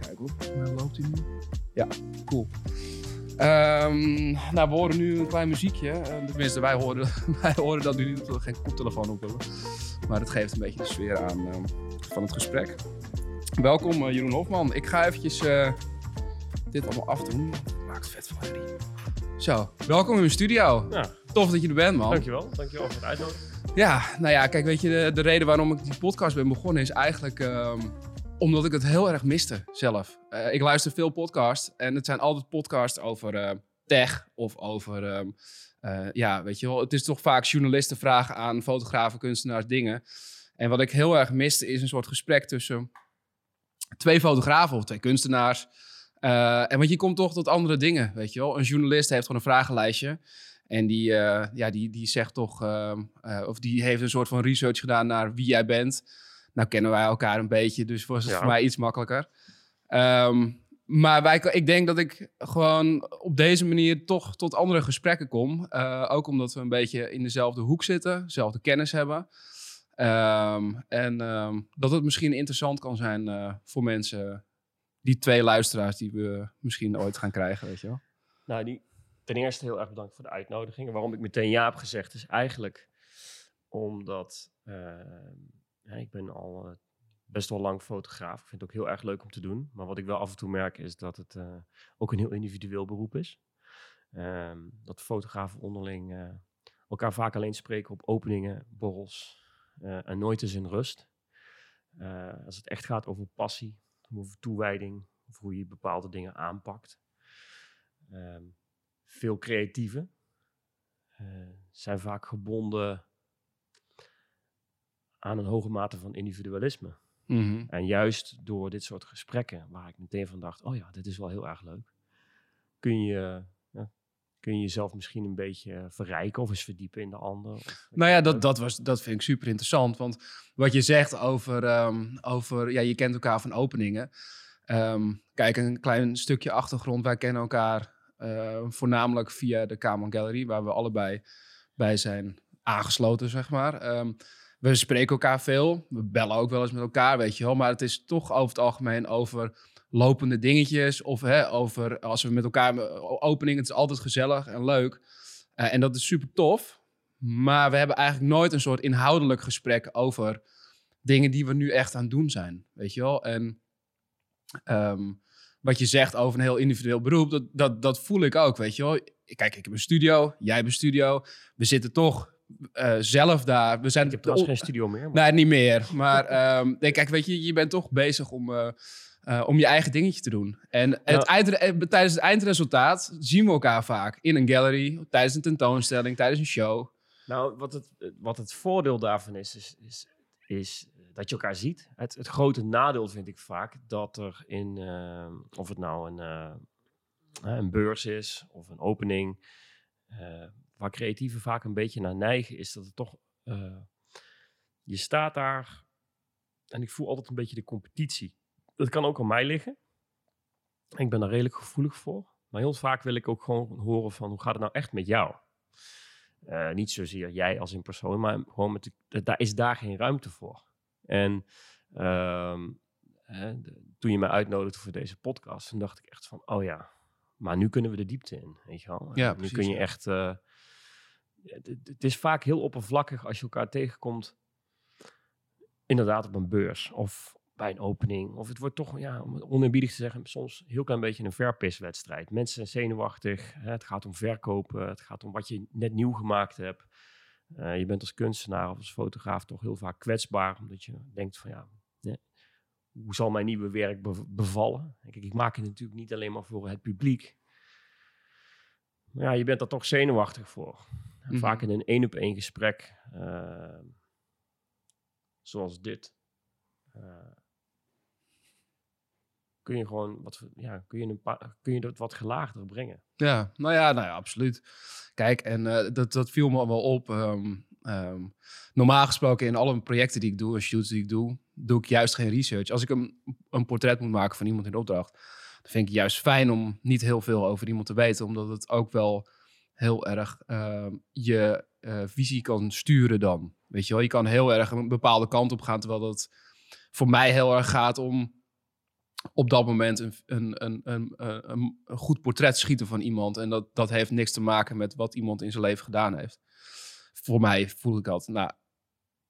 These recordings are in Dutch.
Kijk hoor, mij loopt hij nu. Ja, cool. Ehm, nou, we horen nu een klein muziekje. Eh, tenminste, wij horen, wij horen dat nu niet dat we geen koptelefoon op hebben. Maar het geeft een beetje de sfeer aan ehm, van het gesprek. Welkom eh, Jeroen Hofman. Ik ga eventjes eh, dit allemaal afdoen. Maakt vet van herrie. Zo, welkom in mijn studio. Ja, Tof dat je er bent, man. dankjewel. Dankjewel voor het uitnodigen. Ja, nou ja, kijk, weet je, de, de reden waarom ik die podcast ben begonnen is eigenlijk ehm, omdat ik het heel erg miste zelf. Eh, ik luister veel podcasts en het zijn altijd podcasts over eh, tech of over, ehm, eh, ja, weet je wel, het is toch vaak journalisten vragen aan fotografen, kunstenaars, dingen. En wat ik heel erg miste is een soort gesprek tussen twee fotografen of twee kunstenaars. En want je komt toch tot andere dingen, weet je wel. Een journalist heeft gewoon een vragenlijstje. En die, ja, die, die zegt toch, ehm, eh, of die heeft een soort van research gedaan naar wie jij bent. Nou kennen wij elkaar een beetje, dus was het Ja. voor mij iets makkelijker. Ehm, maar wij, ik denk dat ik gewoon op deze manier toch tot andere gesprekken kom. Eh, ook omdat we een beetje in dezelfde hoek zitten, dezelfde kennis hebben. Ehm, en ehm, dat het misschien interessant kan zijn eh, voor mensen, die twee luisteraars die we misschien ooit gaan krijgen, weet je wel. Nou, die, ten eerste heel erg bedankt voor de uitnodiging. En waarom ik meteen ja heb gezegd is eigenlijk omdat ik ben al eh, best wel lang fotograaf. Ik vind het ook heel erg leuk om te doen. Maar wat ik wel af en toe merk is dat het eh, ook een heel individueel beroep is. Ehm, dat fotografen onderling eh, elkaar vaak alleen spreken op openingen, borrels en nooit eens in rust. Als het echt gaat over passie, over toewijding, over hoe je bepaalde dingen aanpakt. Ehm, veel creatieven zijn vaak gebonden aan een hoge mate van individualisme. En juist door dit soort gesprekken, waar ik meteen van dacht, oh ja, dit is wel heel erg leuk, kun je, kun je jezelf misschien een beetje verrijken of eens verdiepen in de ander. Of, Nou ja, dat, dat, was, dat vind ik super interessant. Want wat je zegt over, ehm, over ja, je kent elkaar van openingen. Ehm, kijk, een klein stukje achtergrond. Wij kennen elkaar eh, voornamelijk via de Kamer Gallery, waar we allebei bij zijn aangesloten, zeg maar. Ehm, we spreken elkaar veel. We bellen ook wel eens met elkaar, weet je wel. Maar het is toch over het algemeen over lopende dingetjes. Of hè, over als we met elkaar openingen. Het is altijd gezellig en leuk. Eh, en dat is super tof. Maar we hebben eigenlijk nooit een soort inhoudelijk gesprek over dingen die we nu echt aan het doen zijn. Weet je wel? En ehm, wat je zegt over een heel individueel beroep, dat, dat, dat voel ik ook. Weet je wel? Kijk, ik heb een studio, jij hebt een studio. We zitten toch eh, zelf daar. We zijn Ik heb trouwens geen studio meer. maar- Nee, niet meer. Maar ehm, nee, kijk, weet je, je bent toch bezig om, eh, eh, om je eigen dingetje te doen. En het tijdens het eindresultaat zien we elkaar vaak in een gallery, tijdens een tentoonstelling, tijdens een show. Nou, wat het, wat het voordeel daarvan is, is, is, is dat je elkaar ziet. Het, het grote nadeel vind ik vaak dat er in, eh, of het nou een, een beurs is of een opening, waar creatieven vaak een beetje naar neigen, is dat het toch, eh, je staat daar en ik voel altijd een beetje de competitie. Dat kan ook aan mij liggen. Ik ben daar redelijk gevoelig voor. Maar heel vaak wil ik ook gewoon horen van hoe gaat het nou echt met jou? Eh, niet zozeer jij als in persoon, maar gewoon met de, daar is daar geen ruimte voor. En ehm, hè, de- toen je mij uitnodigde voor deze podcast, toen dacht ik echt van, oh ja, maar nu kunnen we de diepte in, weet je wel. Ja, nu precies, kun je ja. echt, eh, het, is vaak heel oppervlakkig als je elkaar tegenkomt, inderdaad op een beurs of bij een opening. Of het wordt toch, ja, om oneerbiedig te zeggen, soms heel klein beetje een verpiswedstrijd. Mensen zijn zenuwachtig, hè, het gaat om verkopen, het gaat om wat je net nieuw gemaakt hebt. Eh, je bent als kunstenaar of als fotograaf toch heel vaak kwetsbaar, omdat je denkt van ja, hoe zal mijn nieuwe werk bev- bevallen? Kijk, ik maak het natuurlijk niet alleen maar voor het publiek. Maar ja, je bent er toch zenuwachtig voor. En Mhm. Vaak in een één op één gesprek, eh, zoals dit, eh, kun je gewoon wat, ja, kun je, een paar, kun je dat wat gelaagder brengen. Ja, nou ja, nou ja, absoluut. Kijk, en eh, dat, dat viel me wel op. ehm, ehm, normaal gesproken in alle projecten die ik doe en shoots die ik doe, doe ik juist geen research. Als ik een, een portret moet maken van iemand in opdracht, dan vind ik het juist fijn om niet heel veel over iemand te weten, omdat het ook wel heel erg ehm, je eh, visie kan sturen dan. Weet je wel, je kan heel erg een bepaalde kant op gaan, terwijl dat voor mij heel erg gaat om op dat moment een, een, een, een, een, goed portret schieten van iemand. En dat, dat heeft niks te maken met wat iemand in zijn leven gedaan heeft. Voor mij voel ik dat. Nou,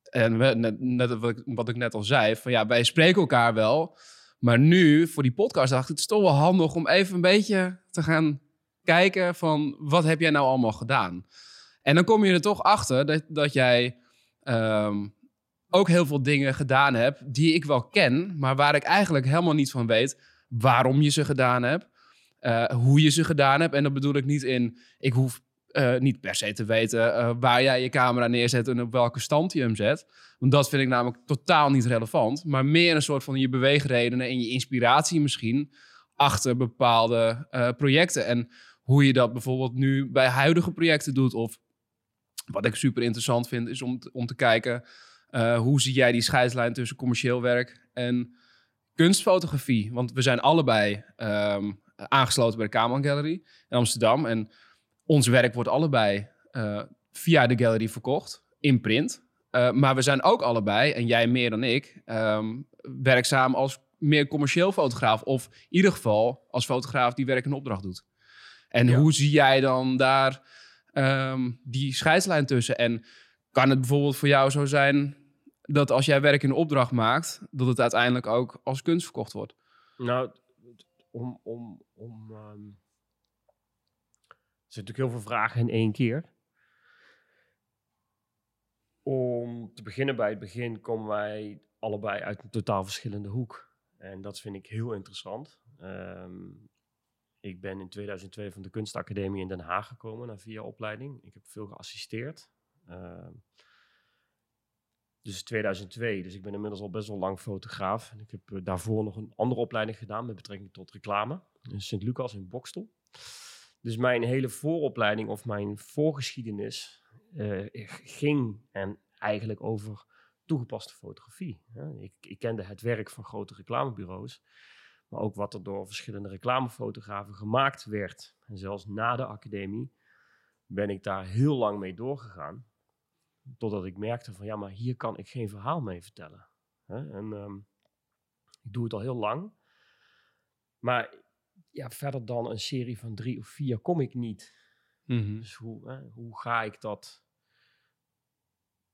en net, net wat, ik, wat ik net al zei, van ja, wij spreken elkaar wel. Maar nu, voor die podcast, dacht ik, het is toch wel handig om even een beetje te gaan kijken van wat heb jij nou allemaal gedaan? En dan kom je er toch achter dat, dat jij ehm, ook heel veel dingen gedaan hebt die ik wel ken, maar waar ik eigenlijk helemaal niet van weet waarom je ze gedaan hebt, uh, hoe je ze gedaan hebt. En dat bedoel ik niet in, ik hoef uh, niet per se te weten uh, waar jij je camera neerzet en op welke stand je hem zet. Want dat vind ik namelijk totaal niet relevant. Maar meer een soort van je beweegredenen en je inspiratie misschien achter bepaalde projecten. En hoe je dat bijvoorbeeld nu bij huidige projecten doet. Of wat ik super interessant vind, is om, om te kijken hoe zie jij die scheidslijn tussen commercieel werk en kunstfotografie. Want we zijn allebei um, aangesloten bij de Kamerman Gallery in Amsterdam. En ons werk wordt allebei uh, via de gallery verkocht, in print. Uh, maar we zijn ook allebei, en jij meer dan ik, um, werkzaam als meer commercieel fotograaf. Of in ieder geval als fotograaf die werk in opdracht doet. En ja. hoe zie jij dan daar um, die scheidslijn tussen? En kan het bijvoorbeeld voor jou zo zijn dat als jij werk in opdracht maakt, dat het uiteindelijk ook als kunst verkocht wordt? Nou, om, om, om um er zitten natuurlijk heel veel vragen in één keer. Om te beginnen bij het begin komen wij allebei uit een totaal verschillende hoek. En dat vind ik heel interessant. Um, ik ben in 2002 van de Kunstacademie in Den Haag gekomen na vier opleiding. Ik heb veel geassisteerd. Uh, dus 2002, dus ik ben inmiddels al best wel lang fotograaf. En ik heb uh, daarvoor nog een andere opleiding gedaan met betrekking tot reclame. In Sint-Lucas in Bokstel. Dus mijn hele vooropleiding of mijn voorgeschiedenis uh, ging en eigenlijk over toegepaste fotografie. Ik, ik, kende het werk van grote reclamebureaus, maar ook wat er door verschillende reclamefotografen gemaakt werd. En zelfs na de academie ben ik daar heel lang mee doorgegaan. Totdat ik merkte van ja, maar hier kan ik geen verhaal mee vertellen. En um, ik doe het al heel lang. Maar ja, verder dan een serie van drie of vier kom ik niet. Mm-hmm. Dus hoe, hè, hoe ga ik dat,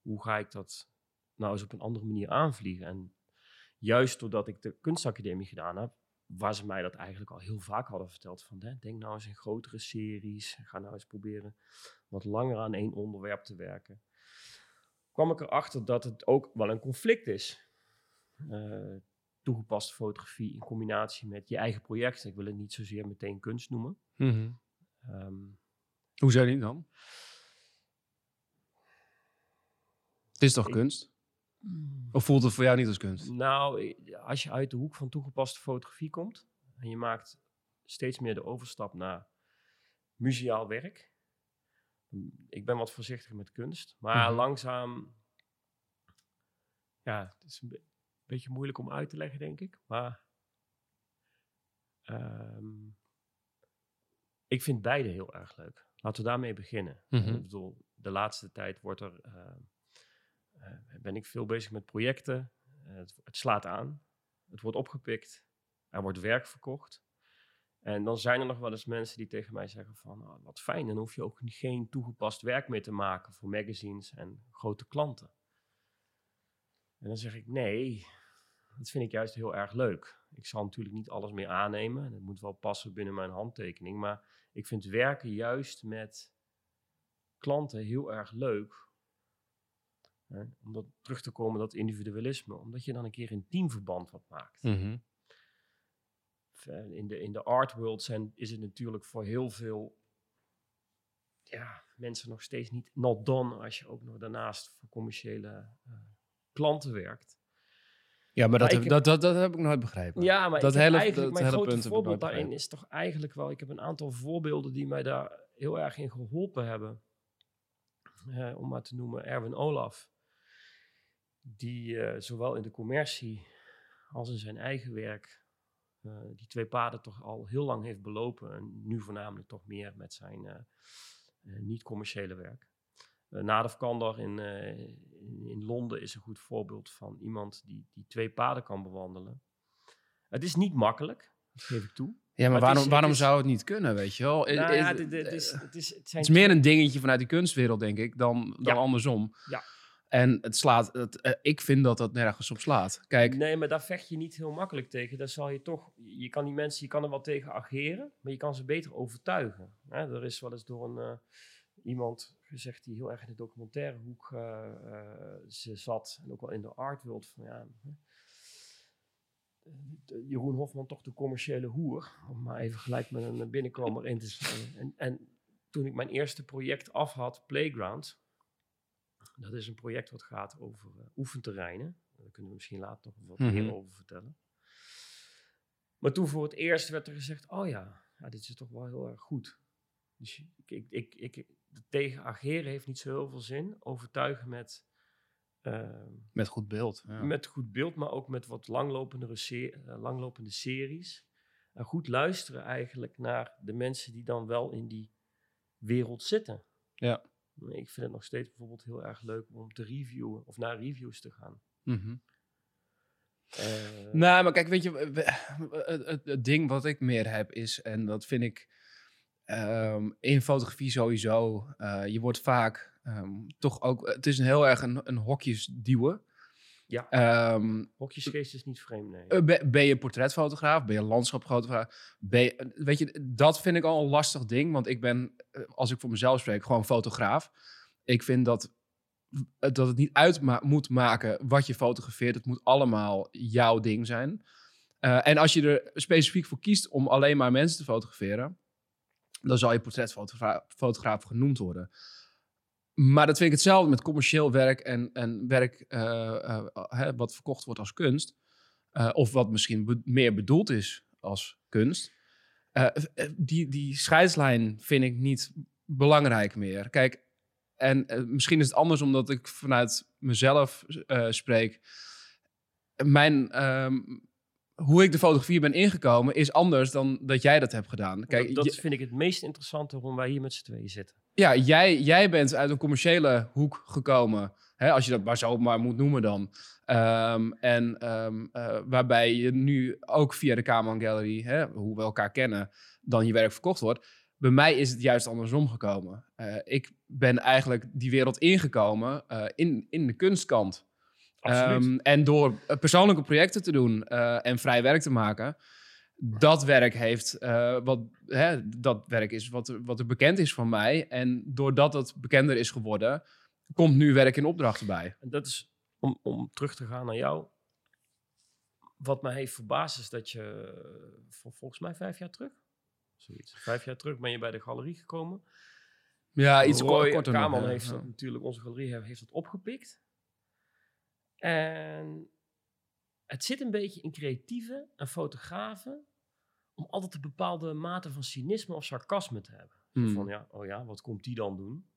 hoe ga ik dat nou eens op een andere manier aanvliegen? En juist doordat ik de kunstacademie gedaan heb, waar ze mij dat eigenlijk al heel vaak hadden verteld. Van, hè, denk nou eens in grotere series. Ga nou eens proberen wat langer aan één onderwerp te werken. kwam ik erachter dat het ook wel een conflict is. Uh, toegepaste fotografie in combinatie met je eigen project. Ik wil het niet zozeer meteen kunst noemen. Mm-hmm. Um, Hoe zou die dan? Het is toch ik, kunst? Mm. Of voelt het voor jou niet als kunst? Nou, als je uit de hoek van toegepaste fotografie komt en je maakt steeds meer de overstap naar museaal werk. Ik ben wat voorzichtig met kunst, maar mm-hmm. langzaam, ja, het is een, beetje moeilijk om uit te leggen, denk ik. Maar um, ik vind beide heel erg leuk. Laten we daarmee beginnen. Mm -hmm. Ik bedoel, de laatste tijd wordt er, uh, ben ik veel bezig met projecten. Uh, het, het, slaat aan. Het wordt opgepikt. Er wordt werk verkocht. En dan zijn er nog wel eens mensen die tegen mij zeggen van, oh, wat fijn, dan hoef je ook geen toegepast werk meer te maken voor magazines en grote klanten. En dan zeg ik, nee, dat vind ik juist heel erg leuk. Ik zal natuurlijk niet alles meer aannemen. Het moet wel passen binnen mijn handtekening. Maar ik vind werken juist met klanten heel erg leuk. Om dat terug te komen, dat individualisme. Omdat je dan een keer in teamverband wat maakt. Mm-hmm. In de, in de art world zijn, is het natuurlijk voor heel veel ja, mensen nog steeds niet not done. Als je ook nog daarnaast voor commerciële uh, klanten werkt. Ja, maar dat, heb, dat, dat, dat heb ik nooit begrepen. Ja, maar dat hele, eigenlijk, dat mijn grote voorbeeld daarin is toch eigenlijk wel... Ik heb een aantal voorbeelden die mij daar heel erg in geholpen hebben. Uh, om maar te noemen, Erwin Olaf. Die uh, zowel in de commercie als in zijn eigen werk... Uh, die twee paden toch al heel lang heeft belopen. En nu voornamelijk toch meer met zijn niet-commerciële werk. Nader Kandar in, in, in, Londen is een goed voorbeeld van iemand die, die twee paden kan bewandelen. Het is niet makkelijk, dat geef ik toe. Ja, maar waarom, is- waarom is- zou het niet kunnen, weet je wel? Nou Eh, ja, eh, eh, het, is, meer een dingetje vanuit die kunstwereld, denk ik, dan, dan Ja. andersom. Ja. En het slaat, het, eh, ik vind dat dat nergens op slaat. Kijk, Nee, maar daar vecht je niet heel makkelijk tegen. Daar zal je toch, je kan die mensen, je kan er wel tegen ageren, maar je kan ze beter overtuigen. Hè, er is wel eens door een, eh, iemand gezegd die heel erg in de documentaire hoek eh, ze zat, en ook wel in de art van ja, Jeroen Hofman toch de commerciële hoer, om maar even gelijk met een binnenkomer in te stellen. En, en toen ik mijn eerste project af had, Playground, dat is een project wat gaat over eh, oefenterreinen. Daar kunnen we misschien later nog wat Mhm. meer over vertellen. Maar toen voor het eerst werd er gezegd, oh ja, ja dit is toch wel heel erg goed. Dus ik, ik, ik, ik, tegen ageren heeft niet zo heel veel zin. Overtuigen met, ehm, met goed beeld. Ja. met goed beeld, maar ook met wat langlopendere se- eh, langlopende series. En goed luisteren eigenlijk naar de mensen die dan wel in die wereld zitten. Ja. Ik vind het nog steeds bijvoorbeeld heel erg leuk om te reviewen of naar reviews te gaan. Eh, Nou, maar kijk, weet je, het, het, het ding wat ik meer heb is, en dat vind ik ehm, in fotografie sowieso, eh, je wordt vaak ehm, toch ook, het is een heel erg een, een hokjes duwen. Ja. Ehm, Hokjesgeest is niet vreemd, nee. eh, ben, ben je portretfotograaf? Ben je landschapfotograaf? Ben je, weet je, dat vind ik al een lastig ding, want ik ben, eh, als ik voor mezelf spreek, gewoon fotograaf. Ik vind dat, eh, dat het niet uit moet maken wat je fotografeert. Het moet allemaal jouw ding zijn. Eh, en als je er specifiek voor kiest om alleen maar mensen te fotograferen, dan zal je portretfotograaf fotograaf genoemd worden. Maar dat vind ik hetzelfde met commercieel werk en, en werk eh, eh, hè, wat verkocht wordt als kunst. Eh, of wat misschien be- meer bedoeld is als kunst. Die, die scheidslijn vind ik niet belangrijk meer. Kijk, en misschien is het anders omdat ik vanuit mezelf spreek. Mijn, ehm, hoe ik de fotografie ben ingekomen is anders dan dat jij dat hebt gedaan. Kijk, dat je- vind ik het meest interessante waarom wij hier met z'n tweeën zitten. Ja, jij, jij bent uit een commerciële hoek gekomen. Hè, als je dat maar zo maar moet noemen dan. Ehm, en ehm, eh, waarbij je nu ook via de Kamerman Gallery, hè, hoe we elkaar kennen, dan je werk verkocht wordt. Bij mij is het juist andersom gekomen. Eh, ik ben eigenlijk die wereld ingekomen eh, in, in de kunstkant. Absoluut. Ehm, en door persoonlijke projecten te doen en vrij werk te maken, dat werk heeft, eh, wat, hè, dat werk is wat, er- wat er bekend is van mij. En doordat het bekender is geworden, komt nu werk in opdracht erbij. En dat is, om, om terug te gaan naar jou. Wat mij heeft verbaasd is dat je, eh, vol- volgens mij vijf jaar terug, zoiets, vijf jaar terug ben je bij de galerie gekomen. Ja, iets Roy korter heeft Ja. dat natuurlijk, onze galerie heeft, heeft dat opgepikt. En het zit een beetje in creatieven en fotografen om altijd een bepaalde mate van cynisme of sarcasme te hebben. Zo Hmm. Van ja, oh ja, wat komt die dan doen?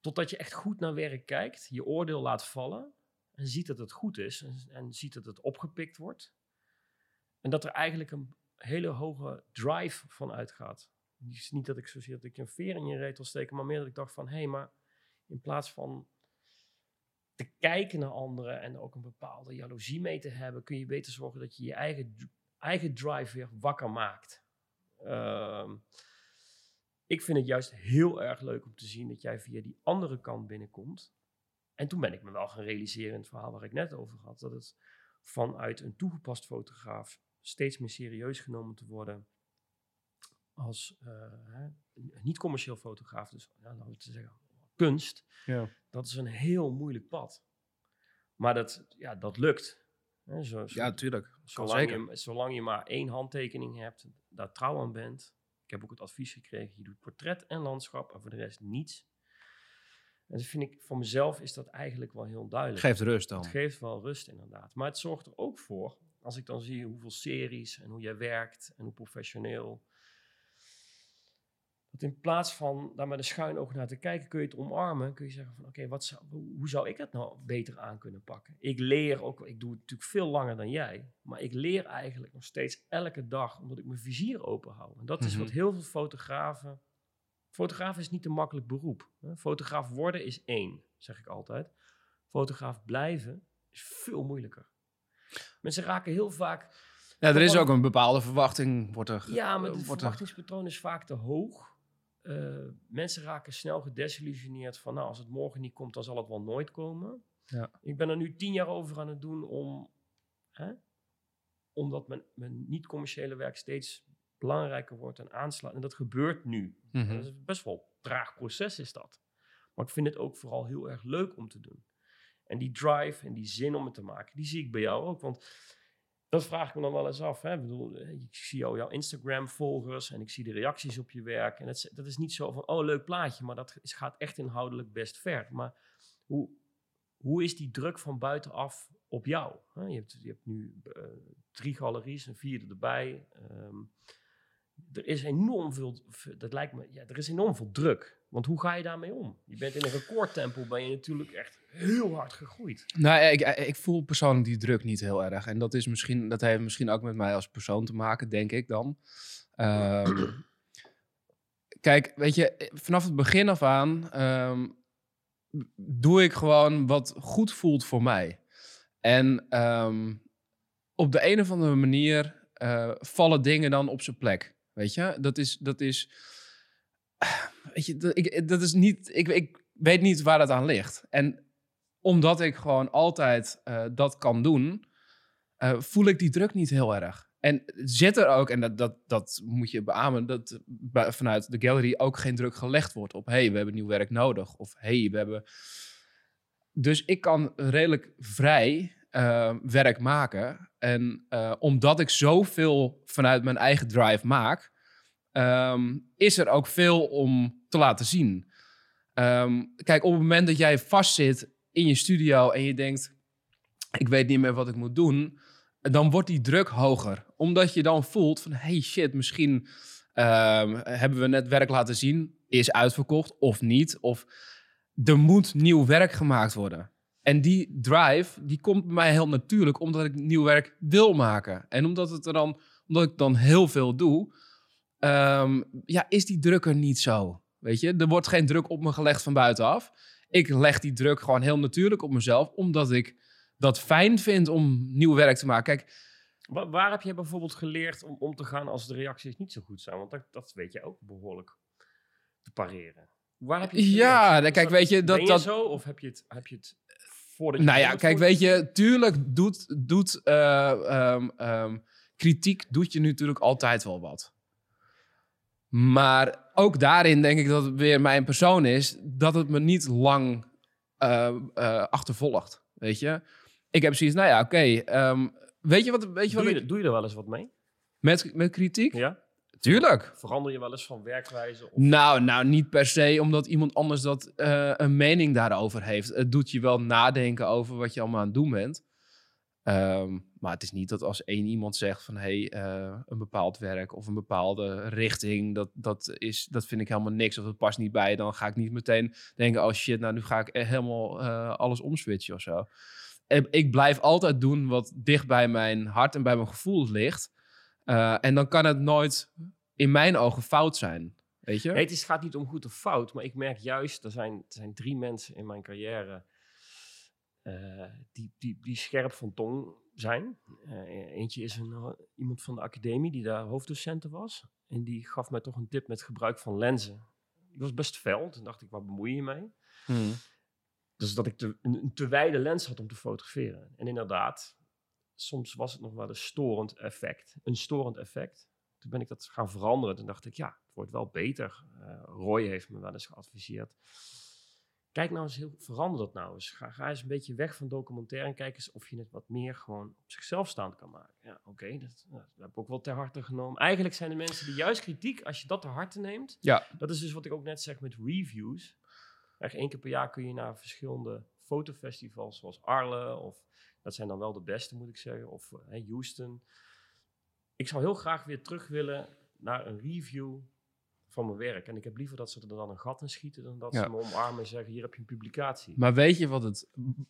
Totdat je echt goed naar werk kijkt, je oordeel laat vallen en ziet dat het goed is en, en ziet dat het opgepikt wordt. En dat er eigenlijk een hele hoge drive van uitgaat. Het is niet dat ik zozeer dat ik je een veer in je reet wil steken, maar meer dat ik dacht van, hé, hey, maar in plaats van te kijken naar anderen en ook een bepaalde jaloezie mee te hebben, kun je beter zorgen dat je je eigen, eigen drive weer wakker maakt. Ehm, ik vind het juist heel erg leuk om te zien dat jij via die andere kant binnenkomt. En toen ben ik me wel gaan realiseren in het verhaal waar ik net over had, dat het vanuit een toegepast fotograaf steeds meer serieus genomen te worden als eh, niet-commercieel fotograaf, dus ja, laten we zeggen, kunst, Ja. dat is een heel moeilijk pad. Maar dat, ja, dat lukt. Hè, zo, zo- ja, tuurlijk. Je, zolang je maar één handtekening hebt, daar trouw aan bent. Ik heb ook het advies gekregen, je doet portret en landschap en voor de rest niets. En dat vind ik, voor mezelf is dat eigenlijk wel heel duidelijk. Geeft rust dan. Het geeft wel rust inderdaad. Maar het zorgt er ook voor, als ik dan zie hoeveel series en hoe jij werkt en hoe professioneel. Dat in plaats van daar met een schuin oog naar te kijken, kun je het omarmen. Kun je zeggen van oké, wat zou, hoe zou ik het nou beter aan kunnen pakken? Ik leer ook, ik doe het natuurlijk veel langer dan jij. Maar ik leer eigenlijk nog steeds elke dag, omdat ik mijn vizier open hou. En dat is wat Mhm. heel veel fotografen... Fotograaf is niet een makkelijk beroep. Hè. Fotograaf worden is één, zeg ik altijd. Fotograaf blijven is veel moeilijker. Mensen raken heel vaak... Ja, er is ook een bepaalde verwachting. Wordt er, Ja, maar het er- verwachtingspatroon is vaak te hoog. Eh, mensen raken snel gedesillusioneerd van... nou, als het morgen niet komt, dan zal het wel nooit komen. Ja. Ik ben er nu tien jaar over aan het doen om... Hè, omdat mijn, mijn niet-commerciële werk steeds belangrijker wordt en aanslaat. En dat gebeurt nu. Mhm. Dat is best wel een traag proces is dat. Maar ik vind het ook vooral heel erg leuk om te doen. En die drive en die zin om het te maken, die zie ik bij jou ook. Want dat vraag ik me dan wel eens af. Hè? Ik, bedoel, eh, ik zie jou, jouw Instagram-volgers en ik zie de reacties op je werk. En dat dat is niet zo van, oh, leuk plaatje, maar dat gaat echt inhoudelijk best ver. Maar hoe, hoe is die druk van buitenaf op jou? Je, hebt, je hebt nu eh, drie galeries, een vierde erbij. Ehm, er is enorm veel, dat lijkt me, ja, er is enorm veel druk. Want hoe ga je daarmee om? Je bent in een recordtempo, ben je natuurlijk echt heel hard gegroeid. Nou, ik, ik voel persoonlijk die druk niet heel erg. En dat, is misschien, dat heeft misschien ook met mij als persoon te maken, denk ik dan. Ehm, kijk, weet je, vanaf het begin af aan ehm, doe ik gewoon wat goed voelt voor mij. En ehm, op de een of andere manier eh, vallen dingen dan op zijn plek. Weet je, dat is. Dat is Ik, dat is niet. Ik, ik weet niet waar dat aan ligt. En omdat ik gewoon altijd eh, dat kan doen, eh, voel ik die druk niet heel erg. En zit er ook, en dat, dat, dat moet je beamen, dat vanuit de gallery ook geen druk gelegd wordt op: hey, we hebben nieuw werk nodig. Of hey, we hebben. Dus ik kan redelijk vrij eh, werk maken. En omdat ik zoveel vanuit mijn eigen drive maak, ehm, is er ook veel om te laten zien. Ehm, kijk, op het moment dat jij vastzit in je studio en je denkt: ik weet niet meer wat ik moet doen, dan wordt die druk hoger. Omdat je dan voelt van: hey shit, misschien ehm, hebben we net werk laten zien, is uitverkocht of niet. Of er moet nieuw werk gemaakt worden. En die drive, die komt bij mij heel natuurlijk, omdat ik nieuw werk wil maken. En omdat, het er dan, omdat ik dan heel veel doe, ehm, ja, is die druk er niet zo. Weet je, er wordt geen druk op me gelegd van buitenaf. Ik leg die druk gewoon heel natuurlijk op mezelf, omdat ik dat fijn vind om nieuw werk te maken. Kijk, Wa- waar heb je bijvoorbeeld geleerd om om te gaan als de reacties niet zo goed zijn? Want dat, dat weet je ook behoorlijk te pareren. Waar heb je het Ja, geleerd? kijk, weet je, dat- ben je dat- zo of heb je het, heb je het voordat je Nou ja, kijk, weet je, tuurlijk doet, doet eh, ehm, ehm, kritiek doet je natuurlijk altijd wel wat. Maar ook daarin denk ik dat het weer mijn persoon is, dat het me niet lang eh, eh, achtervolgt. Weet je, ik heb zoiets, nou ja, oké. ehm, weet je wat, weet je wat Doe je, ik, doe je er wel eens wat mee? met, met kritiek? Ja? Tuurlijk. Verander je wel eens van werkwijze? Of... Nou, nou, niet per se omdat iemand anders dat eh, een mening daarover heeft. Het doet je wel nadenken over wat je allemaal aan het doen bent. Ehm, maar het is niet dat als één iemand zegt van hé, hey, eh, een bepaald werk of een bepaalde richting, dat, dat, is, dat vind ik helemaal niks of dat past niet bij. Dan ga ik niet meteen denken, oh shit, nou nu ga ik helemaal eh, alles omswitchen of zo. En ik blijf altijd doen wat dicht bij mijn hart en bij mijn gevoel ligt. Eh, en dan kan het nooit in mijn ogen fout zijn. Weet je? Het is, gaat niet om goed of fout, maar ik merk juist, er zijn, er zijn drie mensen in mijn carrière die, die, die scherp van tong zijn. Eh, eentje is een, eh, iemand van de academie die daar hoofddocenten was. En die gaf mij toch een tip met gebruik van lenzen. Die was best fel. Toen dacht ik, waar bemoei je mee? Hmm. Dus dat ik te, een, een te wijde lens had om te fotograferen. En inderdaad, soms was het nog wel een storend effect. Een storend effect. Toen ben ik dat gaan veranderen. Toen dacht ik, ja, het wordt wel beter. Eh, Roy heeft me wel eens geadviseerd. Kijk nou eens, heel, verander dat nou eens. Ga, ga eens een beetje weg van documentaire en kijk eens of je het wat meer gewoon op zichzelf staand kan maken. Ja, oké, dat, dat heb ik ook wel ter harte genomen. Eigenlijk zijn de mensen die juist kritiek, als je dat ter harte neemt, Ja. dat is dus wat ik ook net zeg met reviews. Echt één keer per jaar kun je naar verschillende fotofestivals zoals Arle of dat zijn dan wel de beste moet ik zeggen of eh, Houston. Ik zou heel graag weer terug willen naar een review van mijn werk. En ik heb liever dat ze er dan een gat in schieten dan dat Ja. ze me omarmen en zeggen hier heb je een publicatie. Maar weet je wat het,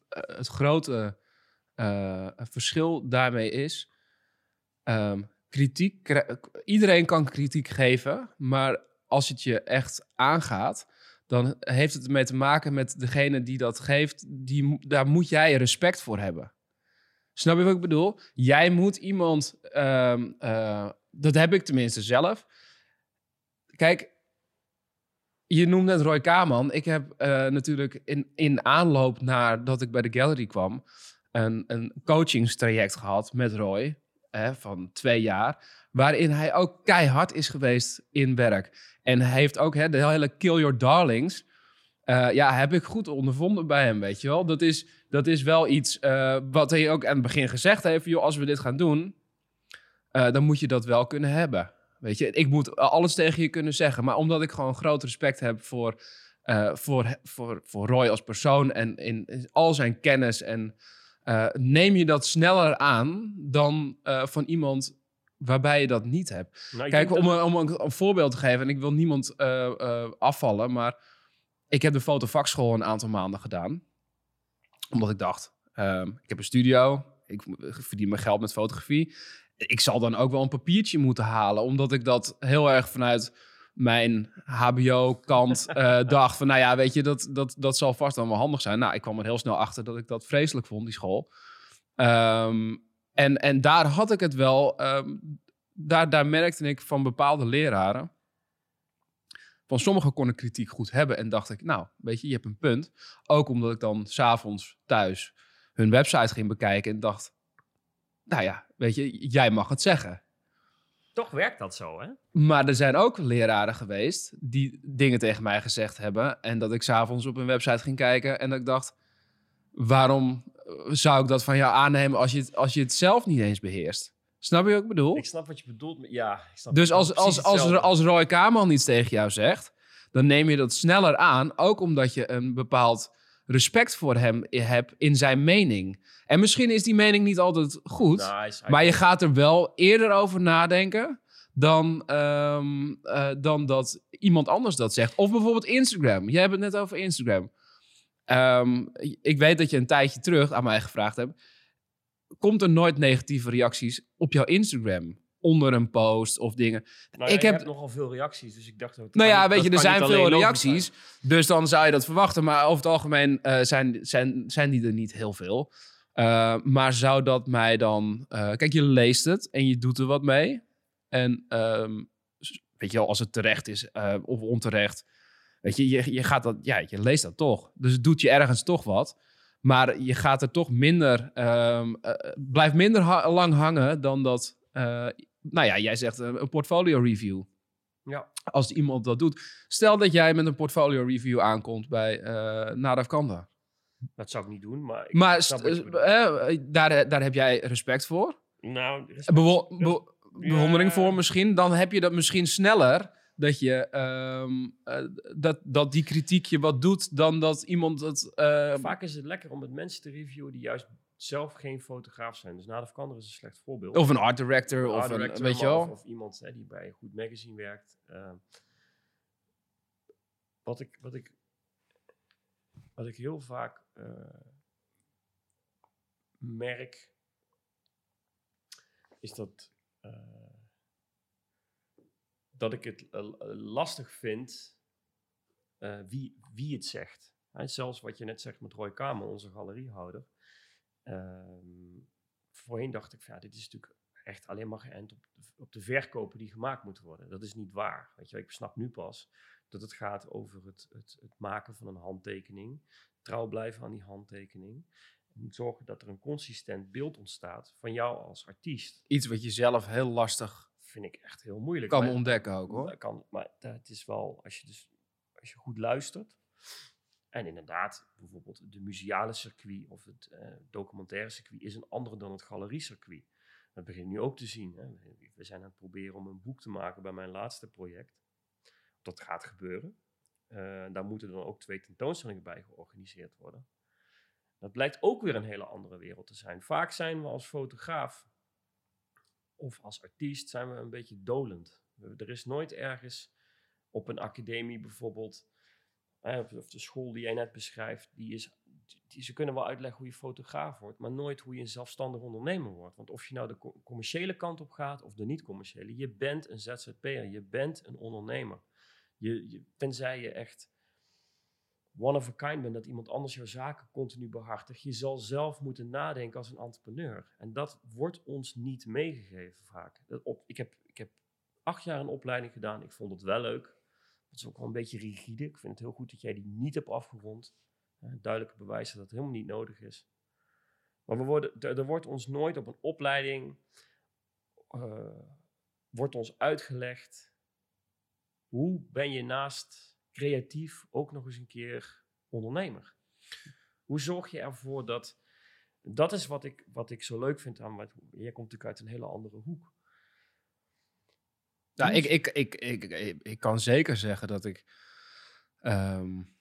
eh, het grote eh, verschil daarmee is? Ehm, kritiek, kri- iedereen kan kritiek geven, maar als het je echt aangaat, dan heeft het ermee te maken met degene die dat geeft. Die, daar moet jij respect voor hebben. Snap je wat ik bedoel? Jij moet iemand, ehm, eh, dat heb ik tenminste zelf. Kijk, je noemt net Roy Kaman. Ik heb eh, natuurlijk in, in aanloop naar dat ik bij de gallery kwam, een, een coachingstraject gehad met Roy hè, van twee jaar, waarin hij ook keihard is geweest in werk. En hij heeft ook hè, de hele Kill Your Darlings. eh, ja, heb ik goed ondervonden bij hem, weet je wel. Dat is, dat is wel iets eh, wat hij ook aan het begin gezegd heeft. Joh, als we dit gaan doen, dan moet je dat wel kunnen hebben. Weet je, ik moet alles tegen je kunnen zeggen. Maar omdat ik gewoon groot respect heb voor, eh, voor, voor, voor Roy als persoon en in, in al zijn kennis. En eh, neem je dat sneller aan dan eh, van iemand waarbij je dat niet hebt. Nou, Kijk, om, dat- een, om een, voorbeeld te geven, en ik wil niemand afvallen, maar ik heb de fotovakschool een aantal maanden gedaan. Omdat ik dacht, ehm, ik heb een studio, ik verdien mijn geld met fotografie. Ik zal dan ook wel een papiertje moeten halen, omdat ik dat heel erg vanuit mijn HBO-kant eh, dacht van, nou ja, weet je, dat, dat, dat zal vast dan wel handig zijn. Nou, ik kwam er heel snel achter dat ik dat vreselijk vond, die school. Ehm, en, en daar had ik het wel, ehm, daar, daar merkte ik van bepaalde leraren. Van sommigen kon ik kritiek goed hebben en dacht ik, nou, weet je, je hebt een punt. Ook omdat ik dan s'avonds thuis hun website ging bekijken en dacht, nou ja, weet je, jij mag het zeggen. Toch werkt dat zo, hè? Maar er zijn ook leraren geweest die dingen tegen mij gezegd hebben. En dat ik s'avonds op een website ging kijken en dat ik dacht: waarom zou ik dat van jou aannemen als je het, als je het zelf niet eens beheerst? Snap je wat ik bedoel? Ik snap wat je bedoelt. Ja, ik snap Dus als, als, als, als Roy Kaman iets tegen jou zegt, dan neem je dat sneller aan. Ook omdat je een bepaald respect voor hem hebt in zijn mening. En misschien is die mening niet altijd goed. Nou, is- Maar je gaat er wel eerder over nadenken dan, ehm, eh, dan dat iemand anders dat zegt. Of bijvoorbeeld Instagram. Jij hebt het net over Instagram. Ehm, ik weet dat je een tijdje terug aan mij gevraagd hebt. Komt er nooit negatieve reacties op jouw Instagram? Onder een post of dingen. Nou, ik heb nogal veel reacties, dus ik dacht... Dat Nou ja, weet je, er zijn veel reacties. Dus dan zou je dat verwachten. Maar over het algemeen eh, zijn, zijn, zijn die er niet heel veel. Eh, maar zou dat mij dan... eh, kijk, je leest het en je doet er wat mee. En ehm, weet je wel, als het terecht is of onterecht... Weet je, je, je gaat dat... Ja, je leest dat toch. Dus het doet je ergens toch wat. Maar je gaat er toch minder... eh, blijft minder ha- lang hangen dan dat... nou ja, jij zegt eh, een portfolio review Ja. als iemand dat doet. Stel dat jij met een portfolio review aankomt bij uh, Nadav Kanda. Dat zou ik niet doen, maar... Ik Maar eh, daar, daar heb jij respect voor. nou, er is- Bewo- be- Ja. bewondering voor misschien. Dan heb je dat misschien sneller. Dat, je, ehm, eh, dat, dat die kritiek je wat doet dan dat iemand het... Vaak is het lekker om met mensen te reviewen die juist zelf geen fotograaf zijn. Dus Nadav Kander is een slecht voorbeeld. of een art director. Of art een, director, weet je wel. Of, of iemand hè, die bij een goed magazine werkt. Ehm, wat, ik, wat, ik, wat ik heel vaak eh, merk, is dat, eh, dat ik het lastig vind eh, wie, wie het zegt. Hè, zelfs wat je net zegt met Roy Kamer, onze galeriehouder. Ehm, voorheen dacht ik, van, ja, dit is natuurlijk echt alleen maar geënt op, de- op de verkopen die gemaakt moeten worden. Dat is niet waar. Weet je, ik snap nu pas dat het gaat over het, het, het maken van een handtekening, trouw blijven aan die handtekening. En zorgen dat er een consistent beeld ontstaat van jou als artiest. Iets wat je zelf heel lastig Vind ik echt heel moeilijk. kan Maar- ontdekken ook hoor. kan, maar het is wel, als je, dus, als je goed luistert. En inderdaad, bijvoorbeeld de museale circuit of het eh, documentaire circuit is een andere dan het galeriecircuit. Dat begin nu ook te zien. Hè. We- zijn aan het proberen om een boek te maken bij mijn laatste project. Dat gaat gebeuren. Eh, daar moeten dan ook twee tentoonstellingen bij georganiseerd worden. Dat blijkt ook weer een hele andere wereld te zijn. Vaak zijn we als fotograaf of als artiest zijn we een beetje dolend. Er is nooit ergens op een academie bijvoorbeeld, of- de school die jij net beschrijft, die is, die, ze kunnen wel uitleggen hoe je fotograaf wordt, maar nooit hoe je een zelfstandig ondernemer wordt. Want of je nou de co- commerciële kant op gaat of de niet-commerciële, je bent een ZZP'er, je bent een ondernemer. Je, je, tenzij je echt one of a kind bent, dat iemand anders jouw zaken continu behartigt. Je zal zelf moeten nadenken als een entrepreneur. En dat wordt ons niet meegegeven vaak. Dat op, ik, heb, ik heb acht jaar een opleiding gedaan. Ik vond het wel leuk. Het is ook wel een beetje rigide. Ik vind het heel goed dat jij die niet hebt afgerond. Uh, duidelijke bewijs dat het helemaal niet nodig is. Maar we worden, er, wordt ons nooit op een opleiding uh, wordt ons uitgelegd hoe ben je naast creatief ook nog eens een keer ondernemer? Hoe zorg je ervoor dat. Dat is wat ik, wat ik zo leuk vind aan. Wat, jij komt natuurlijk uit een hele andere hoek. Ja, ik, ik, ik, ik, ik, kan zeker zeggen dat ik um,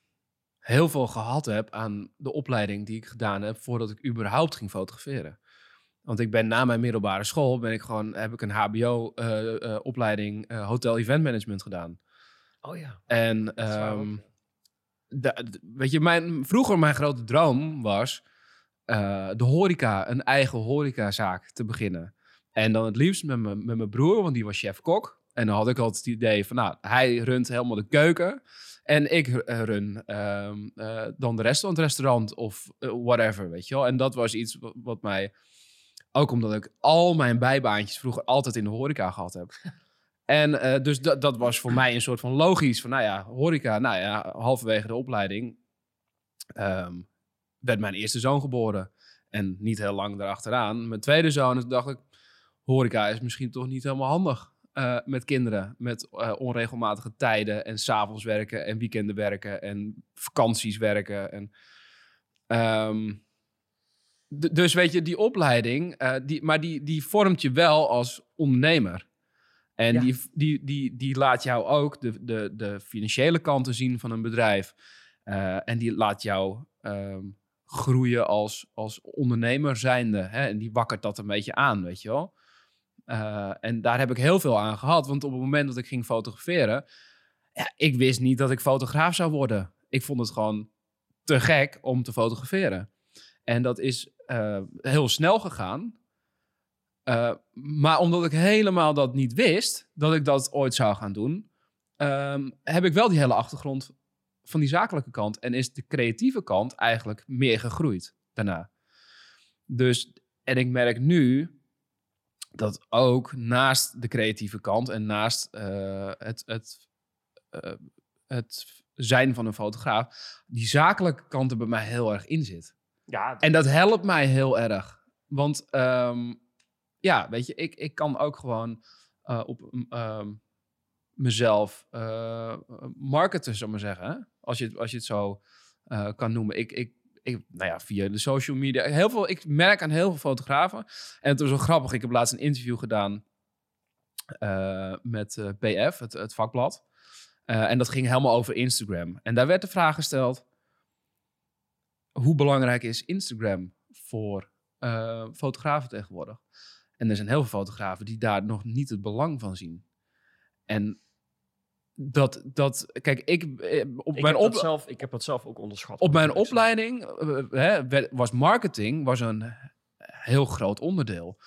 heel veel gehad heb aan de opleiding die ik gedaan heb voordat ik überhaupt ging fotograferen. Want ik ben na mijn middelbare school ben ik gewoon, heb ik een HBO-opleiding uh, uh, uh, Hotel Event Management gedaan. Oh ja. En um, de, weet je, mijn, vroeger mijn grote droom was de horeca, een eigen horecazaak te beginnen. En dan het liefst met, met mijn broer, want die was chef-kok. En dan had ik altijd het idee van, nou, hij runt helemaal de keuken. En ik run um, uh, dan de restaurant, restaurant of uh, whatever, weet je wel. En dat was iets wat, wat, mij, ook omdat ik al mijn bijbaantjes vroeger altijd in de horeca gehad heb. En dus dat, dat was voor mij een soort van logisch van, nou ja, horeca, nou ja, halverwege de opleiding um, werd mijn eerste zoon geboren. En niet heel lang daarachteraan. Mijn tweede zoon, dus dacht ik, horeca is misschien toch niet helemaal handig uh, met kinderen. Met uh, onregelmatige tijden en s'avonds werken en weekenden werken en vakanties werken. En, um, dus weet je, die opleiding, uh, die, maar die, die vormt je wel als ondernemer. En ja. die, die, die, die laat jou ook de, de, de financiële kanten zien van een bedrijf. En die laat jou um, groeien als, als ondernemer zijnde. Hè? En die wakkert dat een beetje aan, weet je wel. Uh, en daar heb ik heel veel aan gehad. Want op het moment dat ik ging fotograferen... Ja, ik wist niet dat ik fotograaf zou worden. Ik vond het gewoon te gek om te fotograferen. En dat is uh, heel snel gegaan. Uh, maar omdat ik helemaal dat niet wist, dat ik dat ooit zou gaan doen, um, heb ik wel die hele achtergrond van die zakelijke kant. En is de creatieve kant eigenlijk meer gegroeid daarna. Dus, en ik merk nu dat ook naast de creatieve kant en naast uh, het, het, uh, het zijn van een fotograaf, die zakelijke kant er bij mij heel erg in zit. Ja, en dat helpt mij heel erg. Want um, ja, weet je, ik, ik kan ook gewoon uh, op uh, mezelf marketen, zou maar zeggen. Als, je, als je het zo kan noemen. Ik, ik, nou ja, via de social media. Heel veel, ik merk aan heel veel fotografen. En het was wel grappig. Ik heb laatst een interview gedaan met PF, het, het vakblad. en dat ging helemaal over Instagram. En daar werd de vraag gesteld: hoe belangrijk is Instagram voor fotografen tegenwoordig? En er zijn heel veel fotografen die daar nog niet het belang van zien. En dat, dat kijk, ik eh, op ik mijn heb op, dat zelf, ik heb dat zelf ook onderschat. op mijn opleiding uh, hè, was marketing was een heel groot onderdeel.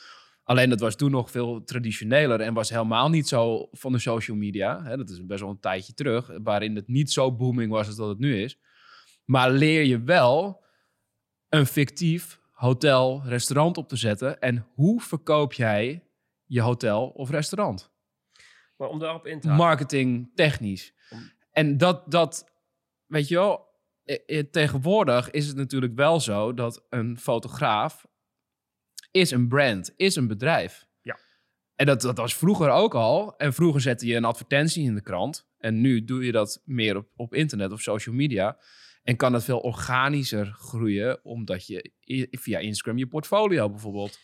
Alleen dat was toen nog veel traditioneler en was helemaal niet zo van de social media. Hè, dat is best wel een tijdje terug, waarin het niet zo booming was als dat het nu is. Maar leer je wel een fictief hotel, restaurant op te zetten. En hoe verkoop jij je hotel of restaurant? Maar om daarop in te. Marketing, technisch. Om... En dat, dat, weet je wel, tegenwoordig is het natuurlijk wel zo dat een fotograaf is een brand, is een bedrijf. Ja. En dat, dat was vroeger ook al. En vroeger zette je een advertentie in de krant. En nu doe je dat meer op, op internet of social media. En kan het veel organischer groeien, omdat je via Instagram je portfolio bijvoorbeeld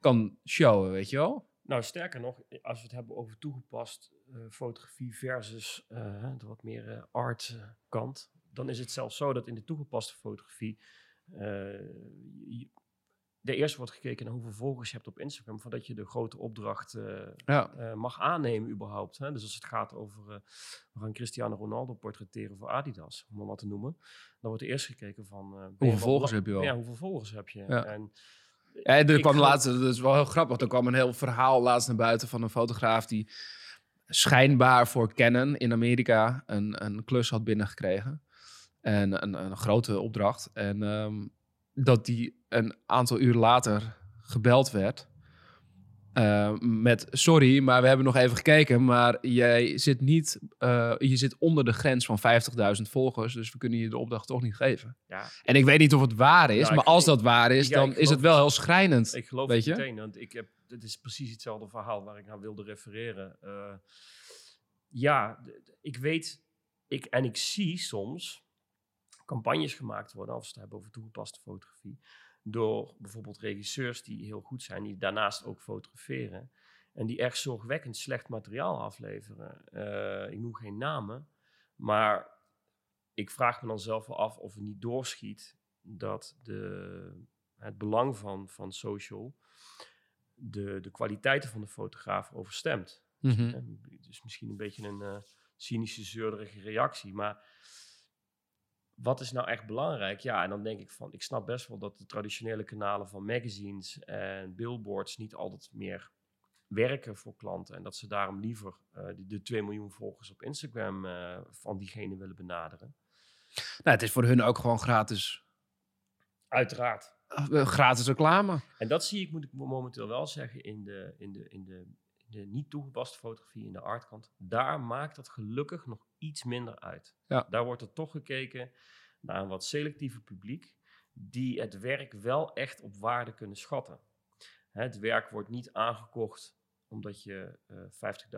kan showen, weet je wel? Nou, sterker nog, als we het hebben over toegepast uh, fotografie versus uh, de wat meer uh, art kant, dan is het zelfs zo dat in de toegepaste fotografie de eerste wordt gekeken naar hoeveel volgers je hebt op Instagram, voordat je de grote opdracht uh, ja. uh, mag aannemen überhaupt. Hè? Dus als het gaat over, uh, we gaan Cristiano Ronaldo portretteren voor Adidas, om maar wat te noemen, dan wordt er eerst gekeken van... hoeveel volgers heb je wel? Ja, hoeveel volgers heb je? Ja. En, ja, er kwam laatst, dat is wel heel grappig, er kwam een heel verhaal laatst naar buiten van een fotograaf die schijnbaar voor Canon in Amerika een, een klus had binnengekregen. En een, een grote opdracht. En ehm, dat die een aantal uur later gebeld werd. Uh, met sorry, maar we hebben nog even gekeken, maar jij zit niet, uh, je zit onder de grens van 50.000 volgers, dus we kunnen je de opdracht toch niet geven. Ja. En ik weet niet of het waar is, Ja, maar als dat waar is, ja, dan is het wel heel schrijnend. Ik geloof Weet je? meteen, want ik heb, het is precies hetzelfde verhaal waar ik naar wilde refereren. Eh, ja, ik weet, ik, en ik zie soms campagnes gemaakt worden, als we het hebben over toegepaste fotografie, door bijvoorbeeld regisseurs die heel goed zijn, die daarnaast ook fotograferen, en die echt zorgwekkend slecht materiaal afleveren. Eh, ik noem geen namen, maar ik vraag me dan zelf wel af of het niet doorschiet dat de, het belang van, van social de, de kwaliteiten van de fotograaf overstemt. En Het is misschien een beetje een eh, cynische, zeurderige reactie, maar wat is nou echt belangrijk? Ja, en dan denk ik van, ik snap best wel dat de traditionele kanalen van magazines en billboards niet altijd meer werken voor klanten en dat ze daarom liever eh, de, de 2 miljoen volgers op Instagram eh, van diegene willen benaderen. Nou, het is voor hun ook gewoon gratis, Uiteraard. eh, gratis reclame. En dat zie ik, moet ik momenteel wel zeggen, in de, in de, in de, de niet toegepaste fotografie, in de artkant. Daar maakt dat gelukkig nog iets minder uit. Ja. Daar wordt er toch gekeken naar een wat selectiever publiek, die het werk wel echt op waarde kunnen schatten. Het werk wordt niet aangekocht omdat je eh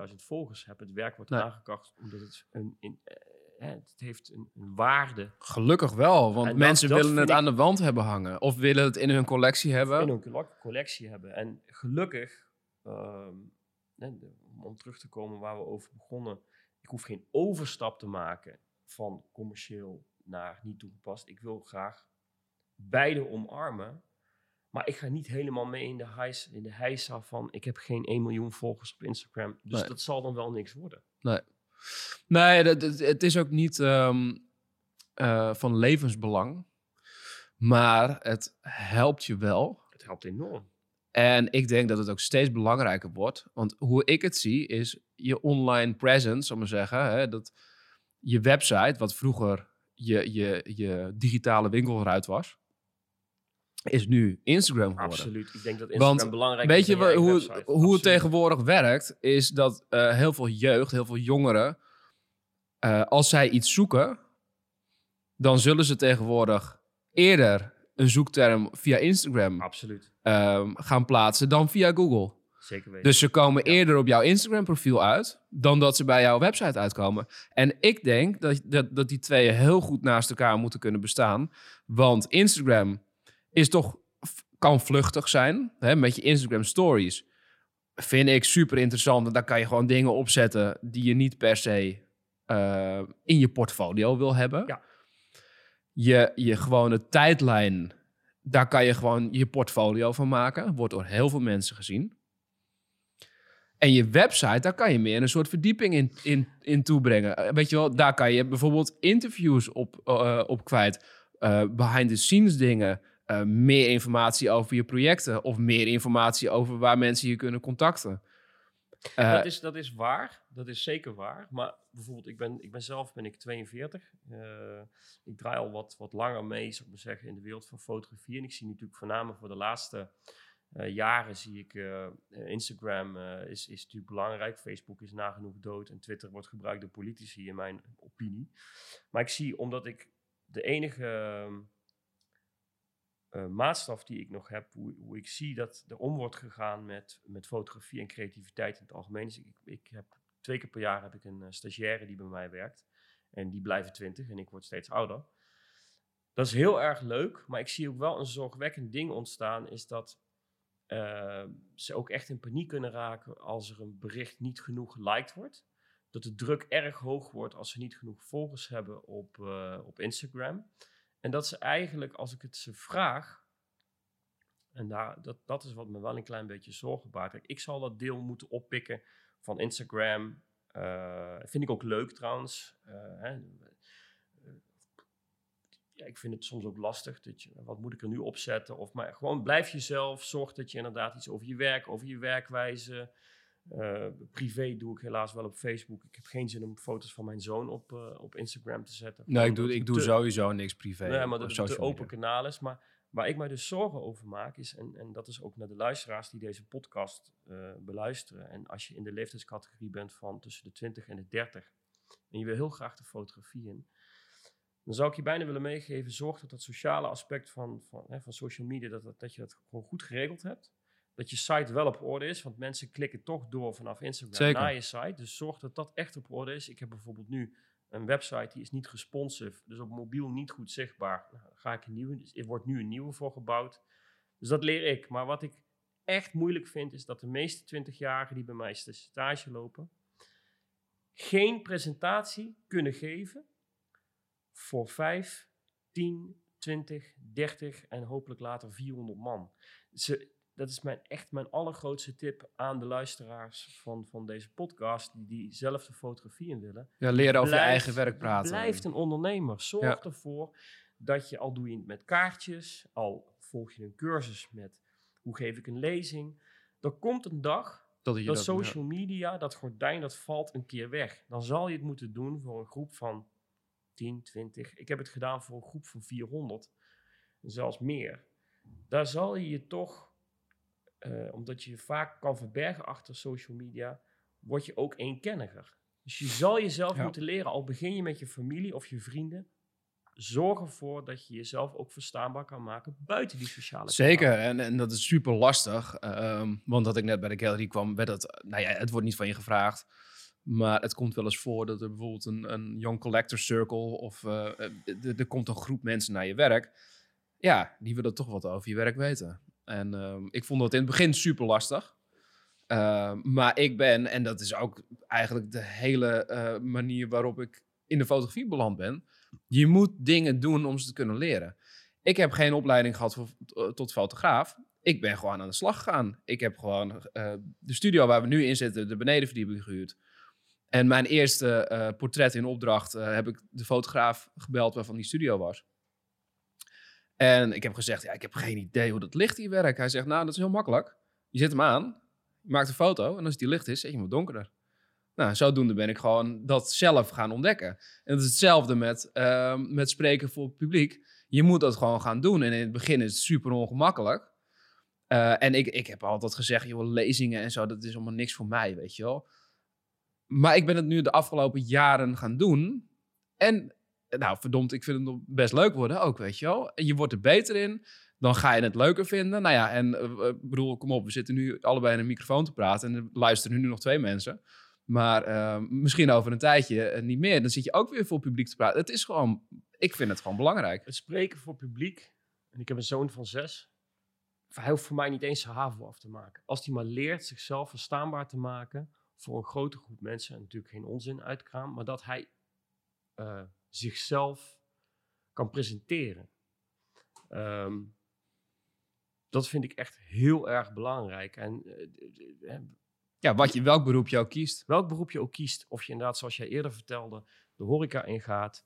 50.000 volgers hebt. Het werk wordt Nee. aangekocht omdat het een, in, eh, het heeft een, een waarde Gelukkig wel, want En mensen dat willen het ik- aan de wand hebben hangen. Of willen het in hun collectie hebben. in hun colle- collectie hebben. En gelukkig, ehm, om terug te komen waar we over begonnen, ik hoef geen overstap te maken van commercieel naar niet toegepast. Ik wil graag beide omarmen. Maar ik ga niet helemaal mee in de, heis, in de heisa van ik heb geen 1 miljoen volgers op Instagram. Dus Nee. dat zal dan wel niks worden. Nee, dat, dat- het is ook niet ehm, eh, van levensbelang. Maar het helpt je wel. Het helpt enorm. En ik denk dat het ook steeds belangrijker wordt. Want hoe ik het zie, is je online presence, ik maar zeggen. Hè, dat je website, wat vroeger je, je, je digitale winkelruit was, is nu Instagram geworden. Absoluut. Ik denk dat Instagram Want belangrijk Weet is je dan wa- eigen hoe, website. hoe het tegenwoordig werkt? Is dat eh, heel veel jeugd, heel veel jongeren, eh, als zij iets zoeken, dan zullen ze tegenwoordig eerder een zoekterm via Instagram Absoluut. Ehm, gaan plaatsen dan via Google. Zeker weten. Dus ze komen Ja. eerder op jouw Instagram-profiel uit dan dat ze bij jouw website uitkomen. En ik denk dat, dat, dat die twee heel goed naast elkaar moeten kunnen bestaan. Want Instagram is toch, kan vluchtig zijn. Hè, met je Instagram Stories vind ik super interessant. Want daar kan je gewoon dingen opzetten die je niet per se eh, in je portfolio wil hebben. Ja. Je, je gewone tijdlijn, daar kan je gewoon je portfolio van maken. Wordt door heel veel mensen gezien. En je website, daar kan je meer een soort verdieping in, in, in toebrengen. Eh, Weet je wel, daar kan je bijvoorbeeld interviews op, eh, op kwijt. eh, behind the scenes dingen. eh, meer informatie over je projecten. Of meer informatie over waar mensen je kunnen contacten. Eh, dat, is, dat is waar, dat is zeker waar. Maar bijvoorbeeld, ik ben, ik ben zelf ben ik 42. Eh, ik draai al wat, wat langer mee, zou ik maar zeggen, in de wereld van fotografie. En ik zie natuurlijk voornamelijk voor de laatste eh, jaren zie ik eh, Instagram is, is natuurlijk belangrijk. Facebook is nagenoeg dood en Twitter wordt gebruikt door politici, in mijn opinie. Maar ik zie, omdat ik de enige maatstaf die ik nog heb, hoe, ik zie dat er om wordt gegaan met, met fotografie en creativiteit in het algemeen. Ik, ik heb twee keer per jaar heb ik een eh, stagiaire die bij mij werkt. En die blijven twintig en ik word steeds ouder. Dat is heel erg leuk, maar ik zie ook wel een zorgwekkend ding ontstaan, is dat eh, ze ook echt in paniek kunnen raken als er een bericht niet genoeg geliked wordt. Dat de druk erg hoog wordt als ze niet genoeg volgers hebben op, eh, op Instagram. En dat ze eigenlijk, als ik het ze vraag, en daar, dat, dat is wat me wel een klein beetje zorgen baart. Ik zal dat deel moeten oppikken van Instagram. Eh, vind ik ook leuk trouwens. Eh, hè. Ja, ik vind het soms ook lastig. Dat je, wat moet ik er nu opzetten? Of maar gewoon blijf jezelf. Zorg dat je inderdaad iets over je werk, over je werkwijze. Eh, privé doe ik helaas wel op Facebook. Ik heb geen zin om foto's van mijn zoon op, op Instagram te zetten. Nee, ik doe, ik doe sowieso niks privé. Nee, maar dat het een open kanaal is. Maar waar ik mij dus zorgen over maak is, en, en dat is ook naar de luisteraars die deze podcast eh, beluisteren. En als je in de leeftijdscategorie bent van tussen de 20 en de 30 en je wil heel graag de fotografie in, dan zou ik je bijna willen meegeven, zorg dat dat sociale aspect van, van, hè, van social media, dat, dat, dat je dat gewoon goed geregeld hebt. Dat je site wel op orde is, want mensen klikken toch door vanaf Instagram Zeker. naar je site. Dus zorg dat dat echt op orde is. Ik heb bijvoorbeeld nu een website die is niet responsive, dus op mobiel niet goed zichtbaar. Nou, ga ik een nieuwe, dus er wordt nu een nieuwe voor gebouwd. Dus dat leer ik. Maar wat ik echt moeilijk vind, is dat de meeste 20-jarigen die bij mij st- stage lopen, geen presentatie kunnen geven voor 5, 10, 20, 30 en hopelijk later 400 man. Ze, dat is mijn, echt mijn allergrootste tip aan de luisteraars van, van deze podcast, die, die zelf de fotografie in willen. Ja, leren over je eigen werk praten. Blijf een ondernemer. Zorg Ja. ervoor dat je, al doe je het met kaartjes, al volg je een cursus met hoe geef ik een lezing. Er komt een dag dat dat dat- social media, dat gordijn, dat valt een keer weg. Dan zal je het moeten doen voor een groep van 10, 20. Ik heb het gedaan voor een groep van 400, en zelfs meer. Daar zal je je toch, eh, omdat je je vaak kan verbergen achter social media, word je ook eenkenniger. Dus je zal jezelf Ja. moeten leren, al begin je met je familie of je vrienden. Zorg ervoor dat je jezelf ook verstaanbaar kan maken buiten die sociale Zeker, en, en dat is super lastig. ehm, want dat ik net bij de gallery kwam, werd dat, nou ja, het wordt niet van je gevraagd. Maar het komt wel eens voor dat er bijvoorbeeld een, een Young Collector Circle of eh, eh, er komt een groep mensen naar je werk. Ja, die willen toch wat over je werk weten. En ehm, ik vond dat in het begin super lastig. Ehm, maar ik ben, en dat is ook eigenlijk de hele eh, manier waarop ik in de fotografie beland ben. Je moet dingen doen om ze te kunnen leren. Ik heb geen opleiding gehad voor, eh, tot fotograaf. Ik ben gewoon aan de slag gegaan. Ik heb gewoon eh, de studio waar we nu in zitten, de benedenverdieping gehuurd. En mijn eerste portret in opdracht heb ik de fotograaf gebeld waarvan die studio was. En ik heb gezegd, ja, ik heb geen idee hoe dat licht hier werkt. Hij zegt, nou, dat is heel makkelijk. Je zet hem aan, je maakt een foto en als die licht is, zet je hem donkerder. Nou, zodoende ben ik gewoon dat zelf gaan ontdekken. En dat is hetzelfde met, ehm, met spreken voor het publiek. Je moet dat gewoon gaan doen. En in het begin is het super ongemakkelijk. Eh, en ik, ik heb altijd gezegd, joh, lezingen en zo, dat is allemaal niks voor mij, weet je wel. Maar ik ben het nu de afgelopen jaren gaan doen. En, nou, verdomd, ik vind het best leuk worden ook, weet je wel. En je wordt er beter in, dan ga je het leuker vinden. Nou ja, en ik bedoel, kom op, we zitten nu allebei in een microfoon te praten. En er luisteren nu nog twee mensen. Maar eh, misschien over een tijdje eh, niet meer. Dan zit je ook weer voor publiek te praten. Het is gewoon, ik vind het gewoon belangrijk. Het spreken voor publiek. En ik heb een zoon van zes. Hij hoeft voor mij niet eens zijn HAVO af te maken. Als hij maar leert zichzelf verstaanbaar te maken voor een grote groep mensen. En natuurlijk geen onzin uitkraam. Maar dat hij zichzelf kan presenteren. Ehm, dat vind ik echt heel erg belangrijk. En eh, Ja, wat je, welk beroep je ook kiest. welk beroep je ook kiest, of je inderdaad, zoals jij eerder vertelde, de horeca ingaat,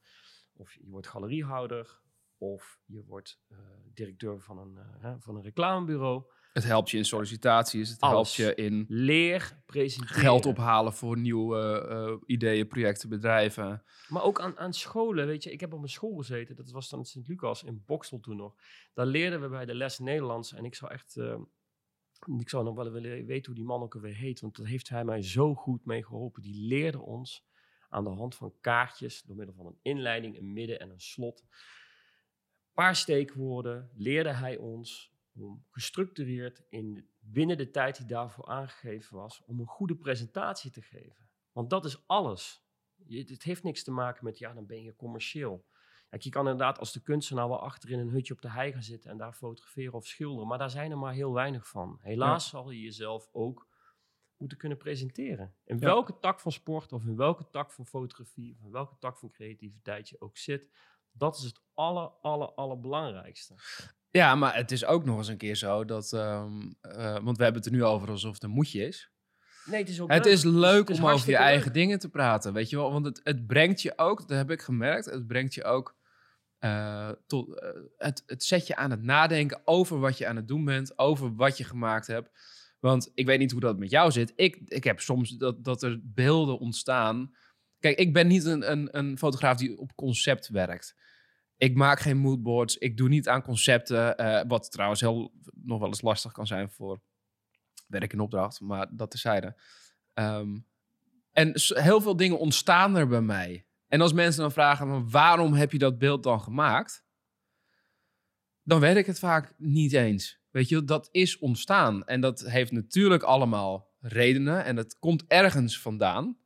of je wordt galeriehouder, of je wordt eh, directeur van een, eh, van een reclamebureau. Het helpt je in sollicitaties. Het Alles. helpt je in Leer presenteren. geld ophalen voor nieuwe eh, ideeën, projecten, bedrijven. Maar ook aan, aan scholen, weet je. Ik heb op een school gezeten, dat was dan in Sint-Lucas, in Boksel toen nog. Daar leerden we bij de les Nederlands. En ik zou echt, eh, ik zou nog wel willen weten hoe die man ook alweer heet. Want dat heeft hij mij zo goed mee geholpen. Die leerde ons aan de hand van kaartjes, door middel van een inleiding, een midden en een slot. Een paar steekwoorden leerde hij ons om gestructureerd in, binnen de tijd die daarvoor aangegeven was, om een goede presentatie te geven. Want dat is alles. Je, het heeft niks te maken met, ja, dan ben je commercieel. Kijk, je kan inderdaad als de kunstenaar wel achter in een hutje op de hei gaan zitten en daar fotograferen of schilderen, maar daar zijn er maar heel weinig van. Helaas zal je jezelf ook moeten kunnen presenteren. In Ja. welke tak van sport of in welke tak van fotografie of in welke tak van creativiteit je ook zit, dat is het aller, aller, allerbelangrijkste. Ja, maar het is ook nog eens een keer zo dat... eh, want we hebben het er nu over alsof het een moedje is. Nee, het is ook Het leuk. is leuk het is om over je eigen leuk. dingen te praten, weet je wel. Want het, het brengt je ook, dat heb ik gemerkt, het brengt je ook eh, tot... eh, het, het zet je aan het nadenken over wat je aan het doen bent, over wat je gemaakt hebt. Want ik weet niet hoe dat met jou zit. Ik, ik heb soms dat, dat er beelden ontstaan. Kijk, ik ben niet een, een, een fotograaf die op concept werkt. Ik maak geen moodboards. Ik doe niet aan concepten. eh, wat trouwens heel, nog wel eens lastig kan zijn voor werk in opdracht. Maar dat terzijde. Ehm en heel veel dingen ontstaan er bij mij. En als mensen dan vragen, "Maar waarom heb je dat beeld dan gemaakt? Dan weet ik het vaak niet eens. Weet je, dat is ontstaan. En dat heeft natuurlijk allemaal redenen. En dat komt ergens vandaan.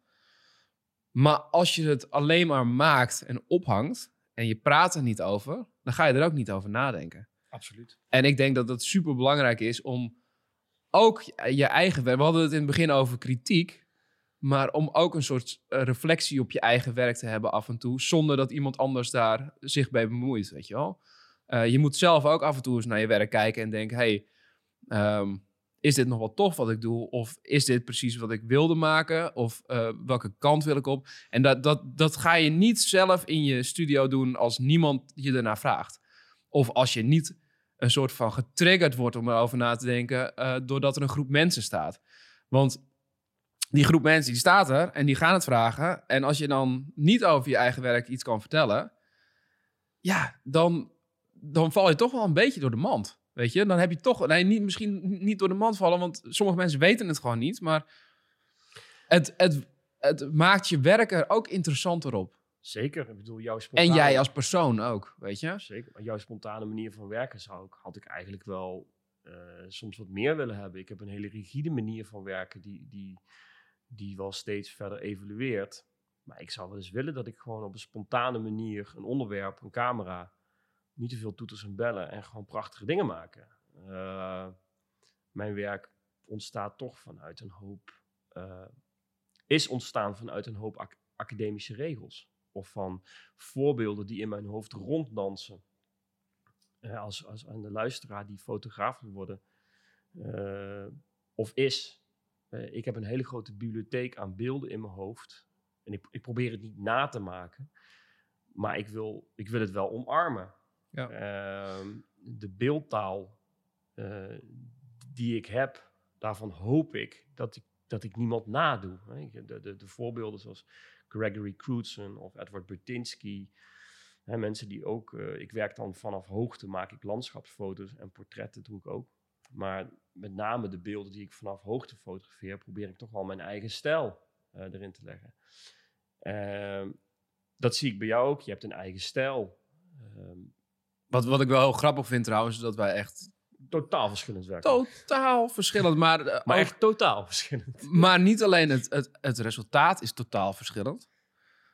Maar als je het alleen maar maakt en ophangt... en je praat er niet over... dan ga je er ook niet over nadenken. Absoluut. En ik denk dat het super belangrijk is om ook je je eigen werk. We hadden het in het begin over kritiek. Maar om ook een soort eh, reflectie op je eigen werk te hebben af en toe. Zonder dat iemand anders daar zich bij bemoeit. Weet je wel? Eh, je moet zelf ook af en toe eens naar je werk kijken en denken: hey, ehm, is dit nog wel tof wat ik doe? Of is dit precies wat ik wilde maken? Of eh, welke kant wil ik op? En dat, dat, dat ga je niet zelf in je studio doen als niemand je ernaar vraagt. Of als je niet een soort van getriggerd wordt om erover na te denken, eh, doordat er een groep mensen staat. Want die groep mensen die staat er en die gaan het vragen. En als je dan niet over je eigen werk iets kan vertellen, ja, dan, dan val je toch wel een beetje door de mand. Weet je, dan heb je toch, nee, niet, misschien niet door de mand vallen, want sommige mensen weten het gewoon niet. Maar het, het, het maakt je werk er ook interessanter op. Zeker. Ik bedoel, jouw En spontane... jij als persoon ook, weet je? Zeker. Maar jouw spontane manier van werken zou ik, had ik eigenlijk wel eh, soms wat meer willen hebben. Ik heb een hele rigide manier van werken die, die, die wel steeds verder evolueert. Maar ik zou wel eens willen dat ik gewoon op een spontane manier een onderwerp, een camera, niet te veel toeters en bellen en gewoon prachtige dingen maken. Eh, mijn werk ontstaat toch vanuit een hoop, eh, is ontstaan vanuit een hoop ac- academische regels. Of van voorbeelden die in mijn hoofd ronddansen. Eh, als, als aan de luisteraar die fotograaf wil worden, of is. Ik heb een hele grote bibliotheek aan beelden in mijn hoofd. En ik, ik probeer het niet na te maken, maar ik wil, ik wil het wel omarmen. Ja. Ehm, de beeldtaal eh, die ik heb, daarvan hoop ik dat ik, dat ik niemand nadoe. De, de, de voorbeelden zoals Gregory Crutzen of Edward Burtinsky. Hè, mensen die ook, eh, ik werk dan vanaf hoogte, maak ik landschapsfoto's en portretten doe ik ook. Maar met name de beelden die ik vanaf hoogte fotografeer, probeer ik toch wel mijn eigen stijl eh, erin te leggen. Ehm, dat zie ik bij jou ook. Je hebt een eigen stijl. Ehm, Wat, wat ik wel heel grappig vind trouwens, is dat wij echt totaal verschillend werken. totaal verschillend, maar, eh, maar echt totaal verschillend. maar niet alleen het, het, het resultaat is totaal verschillend.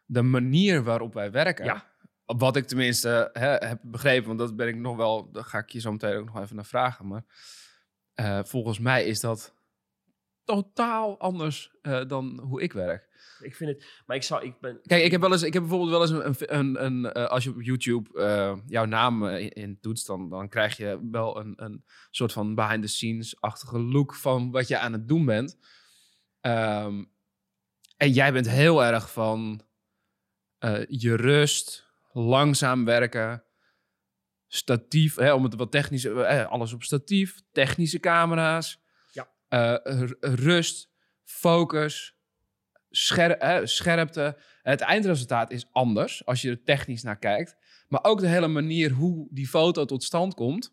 De manier waarop wij werken, Ja. wat ik tenminste hè, heb begrepen, want dat ben ik nog wel, daar ga ik je zo meteen ook nog even naar vragen. Maar eh, volgens mij is dat totaal anders eh, dan hoe ik werk. Ik vind het, maar ik zou, ik ben, Kijk, ik heb, wel eens, ik heb bijvoorbeeld wel eens een, een, een, eh, als je op YouTube eh, jouw naam in, in toetst, dan, dan krijg je wel een, een soort van behind the scenes-achtige look van wat je aan het doen bent. Ehm, en jij bent heel erg van je rust, langzaam werken, statief, hè, om het wat technisch, eh, alles op statief, technische camera's, Eh, rust, focus, eh, scherpte. Het eindresultaat is anders als je er technisch naar kijkt. Maar ook de hele manier hoe die foto tot stand komt.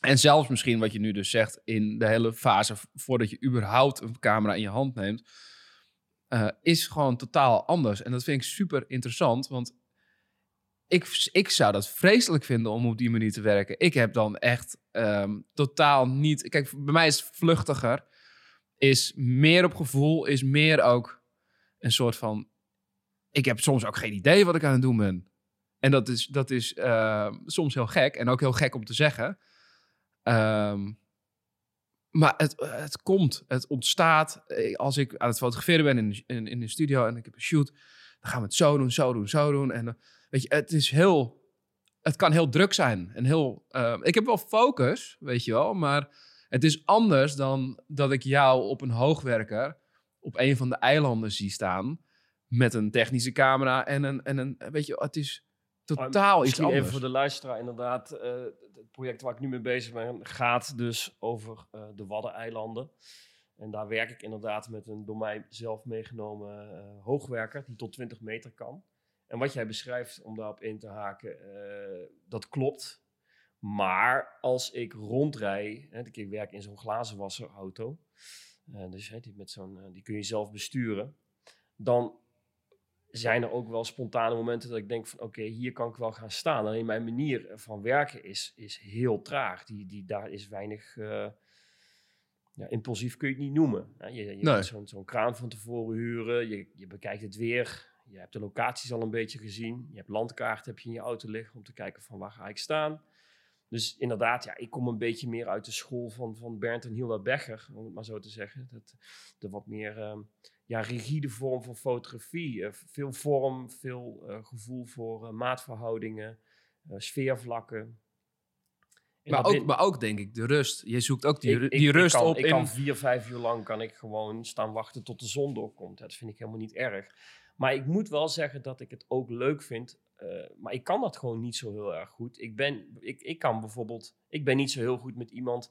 En zelfs misschien wat je nu dus zegt in de hele fase voordat je überhaupt een camera in je hand neemt. eh, is gewoon totaal anders. En dat vind ik super interessant, want ik, ik zou dat vreselijk vinden om op die manier te werken. Ik heb dan echt ehm, totaal niet... Kijk, bij mij is vluchtiger, is meer op gevoel, is meer ook een soort van... Ik heb soms ook geen idee wat ik aan het doen ben. En dat is, dat is ehm, soms heel gek en ook heel gek om te zeggen. Ehm, maar het, het komt, het ontstaat. Eh, Als ik aan het fotograferen ben in, in, in de studio en ik heb een shoot, dan gaan we het zo doen, zo doen, zo doen. En weet je, het is heel, het kan heel druk zijn. En heel, eh, ik heb wel focus, weet je wel, maar het is anders dan dat ik jou op een hoogwerker op een van de eilanden zie staan met een technische camera en een, en een weet je, het is totaal iets anders. even voor de luisteraar inderdaad. eh, het project waar ik nu mee bezig ben gaat dus over uh, de Waddeneilanden. En daar werk ik inderdaad met een door mij zelf meegenomen uh, hoogwerker die tot 20 meter kan. En wat jij beschrijft, om daarop in te haken, uh, dat klopt. Maar als ik rondrij, hè, ik werk in zo'n glazenwasserauto, uh, dus hè, die, met zo'n, die kun je zelf besturen, dan zijn er ook wel spontane momenten dat ik denk van oké, hier kan ik wel gaan staan. Alleen mijn manier van werken is, is heel traag. Die, die, daar is weinig... Ja, impulsief kun je het niet noemen. je je nee. zo'n zo'n kraan van tevoren huren, je, je bekijkt het weer, je hebt de locaties al een beetje gezien, je hebt landkaart heb je in je auto liggen om te kijken van waar ga ik staan. Dus inderdaad, ja, ik kom een beetje meer uit de school van, van Bernd en Hilda Becher, om het maar zo te zeggen. Dat, de wat meer... Uh, ja, rigide vorm van fotografie. Uh, veel vorm, veel uh, gevoel voor uh, maatverhoudingen, sfeervlakken. Maar ook, maar ook denk ik de rust. Je zoekt ook die, ik, die rust ik kan, op. Ik in... kan vier, vijf uur lang kan ik gewoon staan wachten tot de zon doorkomt. Dat vind ik helemaal niet erg. Maar ik moet wel zeggen dat ik het ook leuk vind. maar ik kan dat gewoon niet zo heel erg goed. Ik ben, ik, ik kan bijvoorbeeld, ik ben niet zo heel goed met iemand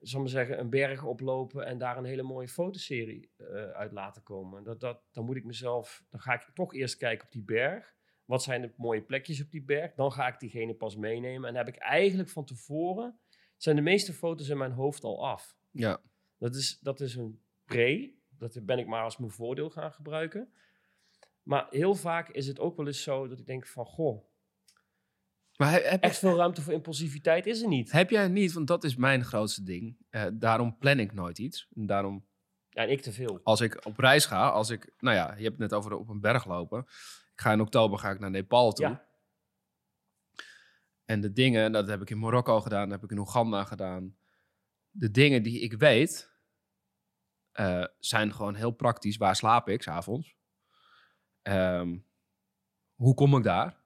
zal maar zeggen, een berg oplopen en daar een hele mooie fotoserie uh, uit laten komen. Dat, dat, dan moet ik mezelf, dan ga ik toch eerst kijken op die berg. Wat zijn de mooie plekjes op die berg? Dan ga ik diegene pas meenemen. En heb ik eigenlijk van tevoren, zijn de meeste foto's in mijn hoofd al af. Ja. Dat is, dat is een pre. Dat ben ik maar als mijn voordeel gaan gebruiken. Maar heel vaak is het ook wel eens zo dat ik denk van, goh, maar heb, Echt veel ruimte voor impulsiviteit is er niet. Heb jij niet, want dat is mijn grootste ding. Uh, daarom plan ik nooit iets. En daarom. Ja, en ik te veel. Als ik op reis ga, als ik, nou ja, je hebt het net over op een berg lopen. Ik ga in oktober ga ik naar Nepal toe. Ja. En de dingen, dat heb ik in Marokko gedaan, dat heb ik in Oeganda gedaan. De dingen die ik weet, uh, zijn gewoon heel praktisch. Waar slaap ik s'avonds? Um, hoe kom ik daar?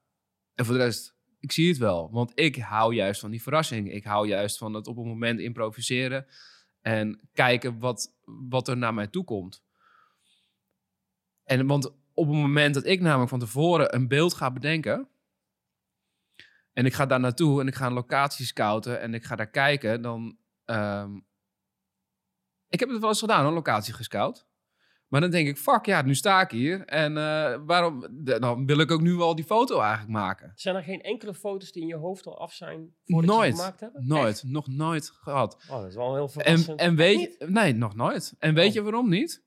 En voor de rest ik zie het wel. Want ik hou juist van die verrassing. Ik hou juist van het op een moment improviseren. En kijken wat, wat er naar mij toe komt. En want op het moment dat ik namelijk van tevoren een beeld ga bedenken. En ik ga daar naartoe en ik ga een locatie scouten en ik ga daar kijken, dan. Um, ik heb het wel eens gedaan, een locatie gescout. Maar dan denk ik, fuck ja, nu sta ik hier. En uh, waarom, dan wil ik ook nu wel die foto eigenlijk maken. Zijn er geen enkele foto's die in je hoofd al af zijn voordat nooit, je gemaakt hebben? Nooit, nog nooit gehad. Oh, dat is wel heel verrassend. En, en weet je, nee, nog nooit. En weet oh. je waarom niet?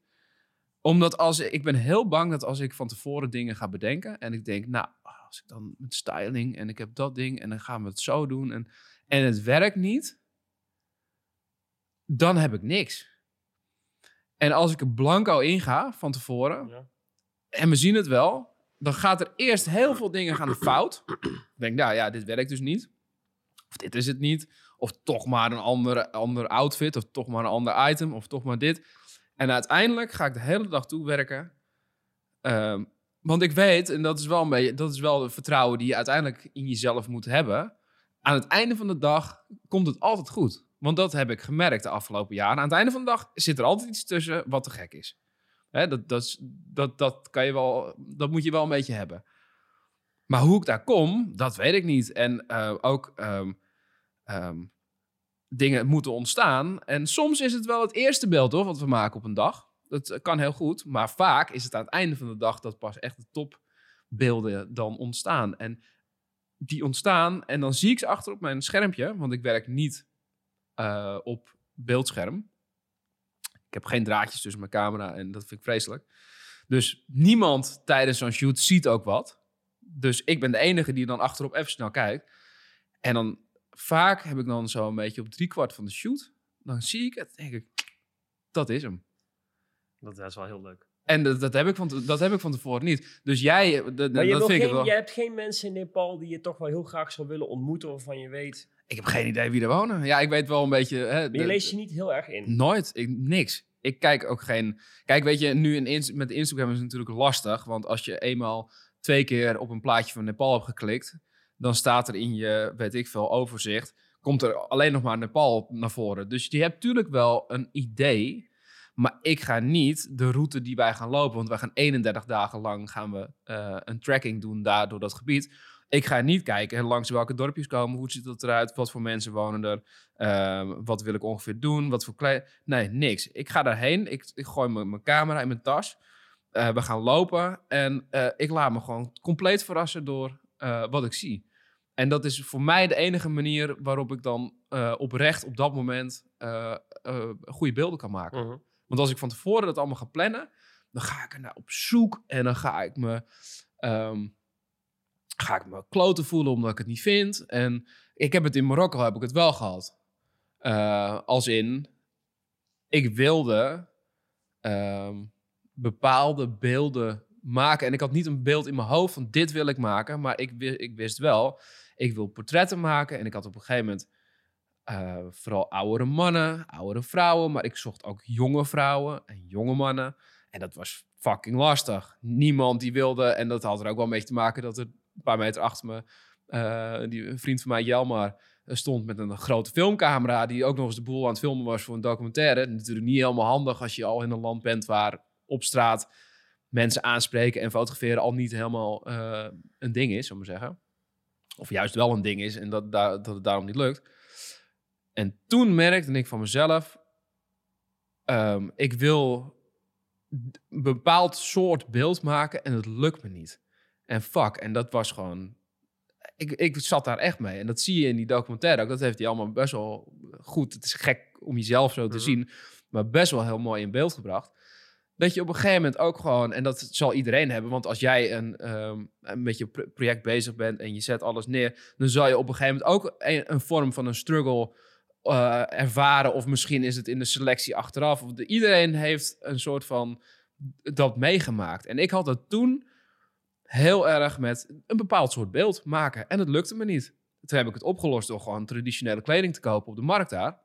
Omdat als ik ben heel bang dat als ik van tevoren dingen ga bedenken en ik denk, nou, als ik dan met styling en ik heb dat ding en dan gaan we het zo doen en, en het werkt niet, dan heb ik niks. En als ik er blanco inga van tevoren, ja. en we zien het wel, dan gaat er eerst heel veel dingen gaan fout. Ik denk, nou ja, dit werkt dus niet. Of dit is het niet. Of toch maar een andere, ander outfit. Of toch maar een ander item. Of toch maar dit. En uiteindelijk ga ik de hele dag toewerken. Um, want ik weet, en dat is wel een beetje, dat is wel het vertrouwen die je uiteindelijk in jezelf moet hebben. Aan het einde van de dag komt het altijd goed. Want dat heb ik gemerkt de afgelopen jaren. Aan het einde van de dag zit er altijd iets tussen wat te gek is. Hè, dat, dat, dat, dat, kan je wel, dat moet je wel een beetje hebben. Maar hoe ik daar kom, dat weet ik niet. En uh, ook um, um, dingen moeten ontstaan. En soms is het wel het eerste beeld hoor, wat we maken op een dag. Dat kan heel goed. Maar vaak is het aan het einde van de dag dat pas echt de topbeelden dan ontstaan. En die ontstaan en dan zie ik ze achter op mijn schermpje. Want ik werk niet uh, op beeldscherm. Ik heb geen draadjes tussen mijn camera en dat vind ik vreselijk. Dus niemand tijdens zo'n shoot ziet ook wat. Dus ik ben de enige die dan achterop even snel kijkt. En dan vaak heb ik dan zo een beetje op driekwart van de shoot. Dan zie ik het, denk ik, dat is hem. Dat is wel heel leuk. En dat, dat, heb ik van, dat heb ik van tevoren niet. Dus jij, dat, maar je, dat vind geen, ik wel. je hebt geen mensen in Nepal die je toch wel heel graag zou willen ontmoeten, waarvan je weet. Ik heb geen idee wie er wonen. Ja, ik weet wel een beetje. Hè, maar je leest je niet heel erg in. Nooit, ik, niks. Ik kijk ook geen. Kijk, weet je, nu in, met Instagram is het natuurlijk lastig. Want als je eenmaal twee keer op een plaatje van Nepal hebt geklikt, dan staat er in je, weet ik veel, overzicht. Komt er alleen nog maar Nepal naar voren. Dus je hebt natuurlijk wel een idee. Maar ik ga niet de route die wij gaan lopen, want wij gaan 31 dagen lang gaan we uh, een tracking doen daar door dat gebied. Ik ga niet kijken langs welke dorpjes komen, hoe ziet dat eruit, wat voor mensen wonen er, ehm, wat wil ik ongeveer doen, wat voor klein... Nee, niks. Ik ga daarheen, ik, ik gooi mijn camera in mijn tas, eh, we gaan lopen en eh, ik laat me gewoon compleet verrassen door eh, wat ik zie. En dat is voor mij de enige manier waarop ik dan oprecht op dat moment goede beelden kan maken. Mhm. Want als ik van tevoren dat allemaal ga plannen, dan ga ik er naar op zoek en dan ga ik me, ehm, ga ik me kloten voelen omdat ik het niet vind. En ik heb het in Marokko heb ik het wel gehad. Eh, als in, ik wilde ehm, bepaalde beelden maken. En ik had niet een beeld in mijn hoofd van dit wil ik maken, maar ik, ik wist wel, ik wil portretten maken. En ik had op een gegeven moment eh, vooral oudere mannen, oudere vrouwen, maar ik zocht ook jonge vrouwen en jonge mannen. En dat was fucking lastig. Niemand die wilde, en dat had er ook wel mee te maken dat er een paar meter achter me, eh, die, een vriend van mij, Jelmar, eh, stond met een grote filmcamera, die ook nog eens de boel aan het filmen was voor een documentaire. Natuurlijk niet helemaal handig als je al in een land bent waar op straat mensen aanspreken en fotograferen al niet helemaal eh, een ding is, we maar zeggen. Of juist wel een ding is en dat, da- dat het daarom niet lukt. En toen merkte ik van mezelf, ehm, ik wil een bepaald soort beeld maken en het lukt me niet. En fuck, en dat was gewoon... Ik, ik zat daar echt mee. En dat zie je in die documentaire ook. Dat heeft hij allemaal best wel goed. Het is gek om jezelf zo te Mhm. zien. Maar best wel heel mooi in beeld gebracht. Dat je op een gegeven moment ook gewoon... En dat zal iedereen hebben. Want als jij een, een met je pro- project bezig bent... en je zet alles neer... dan zal je op een gegeven moment ook een, een vorm van een struggle eh, ervaren. Of misschien is het in de selectie achteraf. Of de, iedereen heeft een soort van dat meegemaakt. En ik had dat toen heel erg met een bepaald soort beeld maken. En het lukte me niet. Toen heb ik het opgelost door gewoon traditionele kleding te kopen op de markt daar.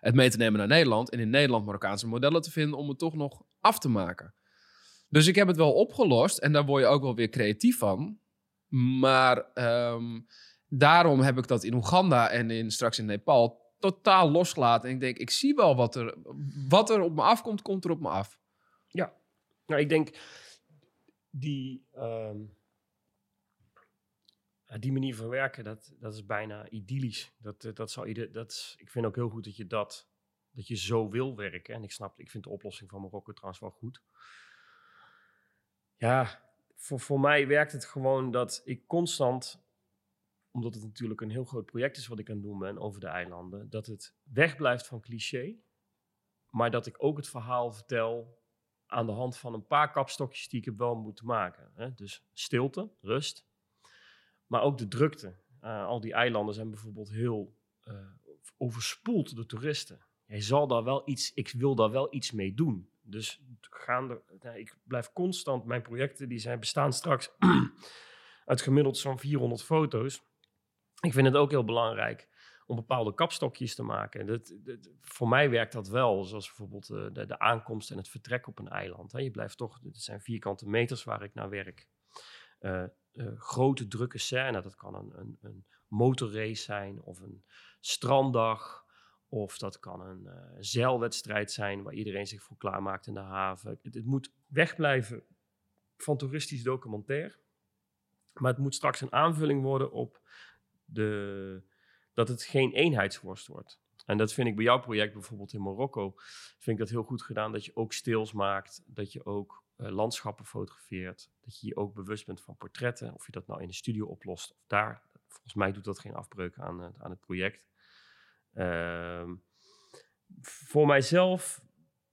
Het mee te nemen naar Nederland. En in Nederland Marokkaanse modellen te vinden om het toch nog af te maken. Dus ik heb het wel opgelost. En daar word je ook wel weer creatief van. Maar ehm, daarom heb ik dat in Oeganda en in, straks in Nepal totaal losgelaten. En ik denk, ik zie wel wat er, wat er op me afkomt, komt er op me af. Nou, ik denk die, ehm, ja, die manier van werken, dat, dat is bijna idyllisch. Dat, eh, dat zou dat ik vind ook heel goed dat je dat, dat je zo wil werken. En ik snap, ik vind de oplossing van Marokko trouwens wel goed. Ja, voor, voor mij werkt het gewoon dat ik constant, omdat het natuurlijk een heel groot project is wat ik aan het doen ben over de eilanden, dat het wegblijft van cliché. Maar dat ik ook het verhaal vertel aan de hand van een paar kapstokjes die ik heb wel moeten maken. Hè? Dus stilte, rust, maar ook de drukte. Eh, al die eilanden zijn bijvoorbeeld heel eh, overspoeld door toeristen. Jij zal daar wel iets, ik wil daar wel iets mee doen. Dus gaande, nou, ik blijf constant, mijn projecten die zijn, bestaan straks uit gemiddeld zo'n 400 foto's. Ik vind het ook heel belangrijk om bepaalde kapstokjes te maken. Dat, voor mij werkt dat wel, zoals bijvoorbeeld eh, de, de aankomst en het vertrek op een eiland. Hè. Je blijft toch, het zijn vierkante meters waar ik naar werk. Eh, eh, grote drukke scène, dat kan een, een, een motorrace zijn of een stranddag. Of dat kan een zeilwedstrijd zijn waar iedereen zich voor klaarmaakt in de haven. Het, het moet wegblijven van toeristisch documentair. Maar het moet straks een aanvulling worden op de, dat het geen eenheidsworst wordt. En dat vind ik bij jouw project bijvoorbeeld in Marokko, vind ik dat heel goed gedaan. Dat je ook stils maakt, dat je ook eh, landschappen fotografeert. Dat je je ook bewust bent van portretten. Of je dat nou in de studio oplost of daar. Volgens mij doet dat geen afbreuk aan, het- aan het project. Ehm, voor mijzelf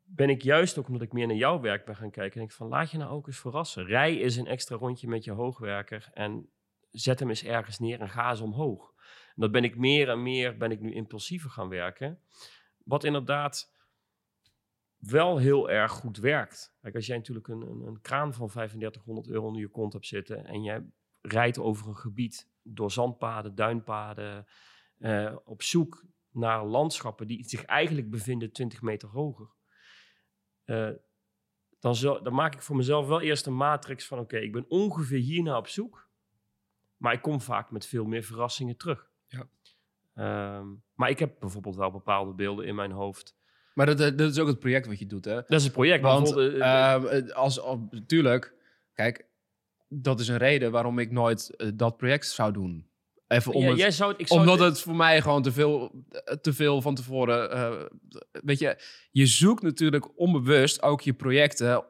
ben ik juist ook omdat ik meer naar jouw werk ben gaan kijken. Denk ik van laat je nou ook eens verrassen. Rij eens een extra rondje met je hoogwerker en zet hem eens ergens neer en ga eens omhoog. Dat ben ik meer en meer, ben ik nu impulsiever gaan werken. Wat inderdaad wel heel erg goed werkt. Kijk, als jij natuurlijk een, een, een kraan van 3500 euro onder je kont hebt zitten en jij rijdt over een gebied door zandpaden, duinpaden, eh, op zoek naar landschappen die zich eigenlijk bevinden 20 meter hoger. eh, dan, dan maak ik voor mezelf wel eerst een matrix van: oké, ik ben ongeveer hierna op zoek, maar ik kom vaak met veel meer verrassingen terug. Ja. Ehm, maar ik heb bijvoorbeeld wel bepaalde beelden in mijn hoofd. Maar dat, dat is ook het project wat je doet, hè? Dat is het project. Want eh, eh, als, als, natuurlijk, kijk, dat is een reden waarom ik nooit eh, dat project zou doen. Even om Ja, het, jij zou, ik zou omdat het voor mij gewoon te veel, eh, te veel van tevoren... eh, weet je, je zoekt natuurlijk onbewust ook je projecten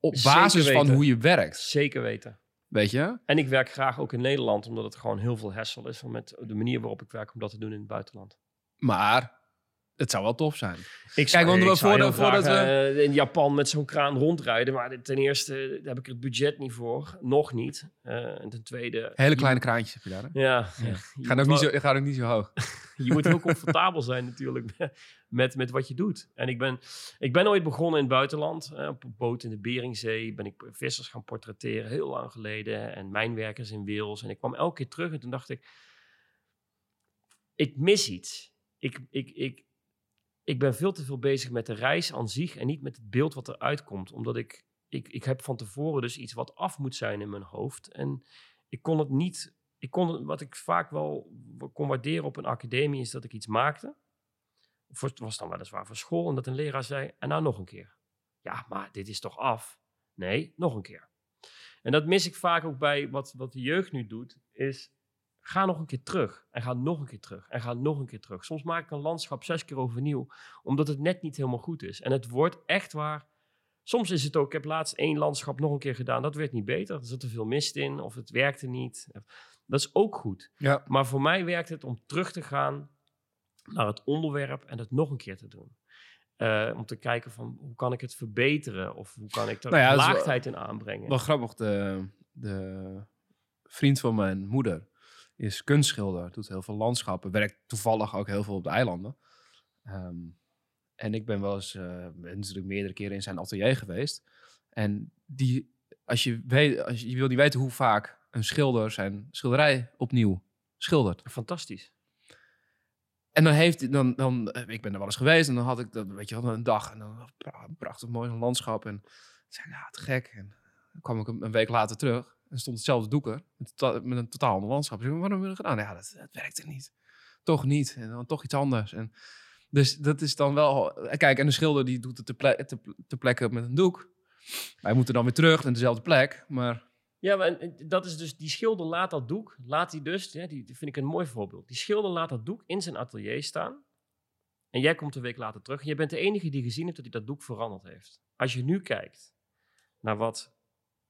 op Zeker basis van hoe je werkt. zeker weten. Weet je? En ik werk graag ook in Nederland, omdat het gewoon heel veel hassle is van met de manier waarop ik werk om dat te doen in het buitenland. Maar het zou wel tof zijn. Ik Kijk, want we- zou voordat- heel graag, voordat we- eh, in Japan met zo'n kraan rondrijden, maar ten eerste daar heb ik het budget niet voor, nog niet. Eh, en ten tweede... Hele kleine kraantjes heb je daar. Hè? Ja, Ja. je Gaat ook, niet zo, gaat ook niet zo hoog. je moet heel comfortabel zijn natuurlijk met, met, met wat je doet. En ik ben, ik ben ooit begonnen in het buitenland. eh, op een boot in de Beringzee ben ik vissers gaan portretteren, heel lang geleden. En mijnwerkers in Wales. En ik kwam elke keer terug en toen dacht ik, ik mis iets. Ik, ik, ik, ik ben veel te veel bezig met de reis aan zich en niet met het beeld wat eruit komt. Omdat ik, ik, ik heb van tevoren dus iets wat af moet zijn in mijn hoofd. En ik kon het niet ik kon, wat ik vaak wel kon waarderen op een academie is dat ik iets maakte. Het was dan weliswaar voor school. En dat een leraar zei, en nou nog een keer. Ja, maar dit is toch af? Nee, nog een keer. En dat mis ik vaak ook bij wat, wat de jeugd nu doet. Is, ga nog een keer terug. En ga nog een keer terug. En ga nog een keer terug. Soms maak ik een landschap zes keer overnieuw. Omdat het net niet helemaal goed is. En het wordt echt waar... Soms is het ook, ik heb laatst één landschap nog een keer gedaan. Dat werd niet beter. Er zat te veel mist in. Of het werkte niet. Dat is ook goed. Ja. Maar voor mij werkt het om terug te gaan naar het onderwerp en het nog een keer te doen. Eh, om te kijken van hoe kan ik het verbeteren of hoe kan ik er Nou ja, wel- laagheid in aanbrengen. Wel grappig, de, de vriend van mijn moeder is kunstschilder, doet heel veel landschappen, werkt toevallig ook heel veel op de eilanden. Ehm, en ik ben wel eens, eh, ben natuurlijk meerdere keren in zijn atelier geweest. En die, als je, weet, als je, je wil niet weten hoe vaak een schilder zijn schilderij opnieuw schildert. Fantastisch. En dan heeft hij, dan, dan, eh, ik ben er wel eens geweest en dan had ik dat, weet je wel, een dag en dan pra- prachtig mooi landschap. En zei, ja, te gek. En dan kwam ik een, een week later terug en stond hetzelfde doeker met, tota- met een totaal ander landschap. Zei, waarom hebben we gedaan? Ja, dat, dat werkte niet. Toch niet. En dan toch iets anders. En dus dat is dan wel, eh, kijk, en de schilder die doet het te, te, te plekke met een doek. Wij moeten dan weer terug naar dezelfde plek, maar Ja, maar en dat is dus, die schilder laat dat doek, laat hij dus, ja, die, die vind ik een mooi voorbeeld. Die schilder laat dat doek in zijn atelier staan. En jij komt een week later terug. En jij bent de enige die gezien heeft dat hij dat doek veranderd heeft. Als je nu kijkt naar wat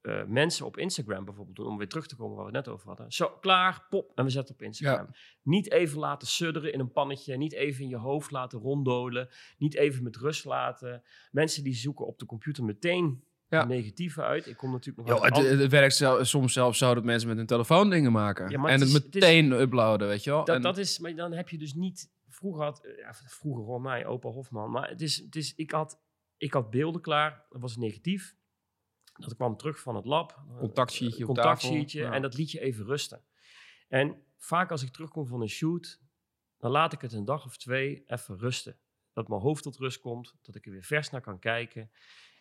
eh, mensen op Instagram bijvoorbeeld doen, om weer terug te komen waar we het net over hadden. Zo, klaar, pop, en we zetten op Instagram. Niet even laten sudderen in een pannetje, niet even in je hoofd laten ronddolen, niet even met rust laten. Mensen die zoeken op de computer meteen Ja. negatieve uit. Ik kom natuurlijk nog het, het werkt zel- soms zelfs zo dat mensen met hun telefoon dingen maken. Ja, en het het, is- het is- meteen uploaden, weet je wel. Dat, en, dat is, maar dan heb je dus niet. Vroeger had, eh, ja, vroeger hoor mij, opa Hofman. Maar het is, het is, ik, had, ik had beelden klaar, dat was negatief. Dat kwam terug van het lab. Contactsheetje eh, contactsheetje, ja. En dat liet je even rusten. En vaak als ik terugkom van een shoot, dan laat ik het een dag of twee even rusten. Dat mijn hoofd tot rust komt, dat ik er weer vers naar kan kijken.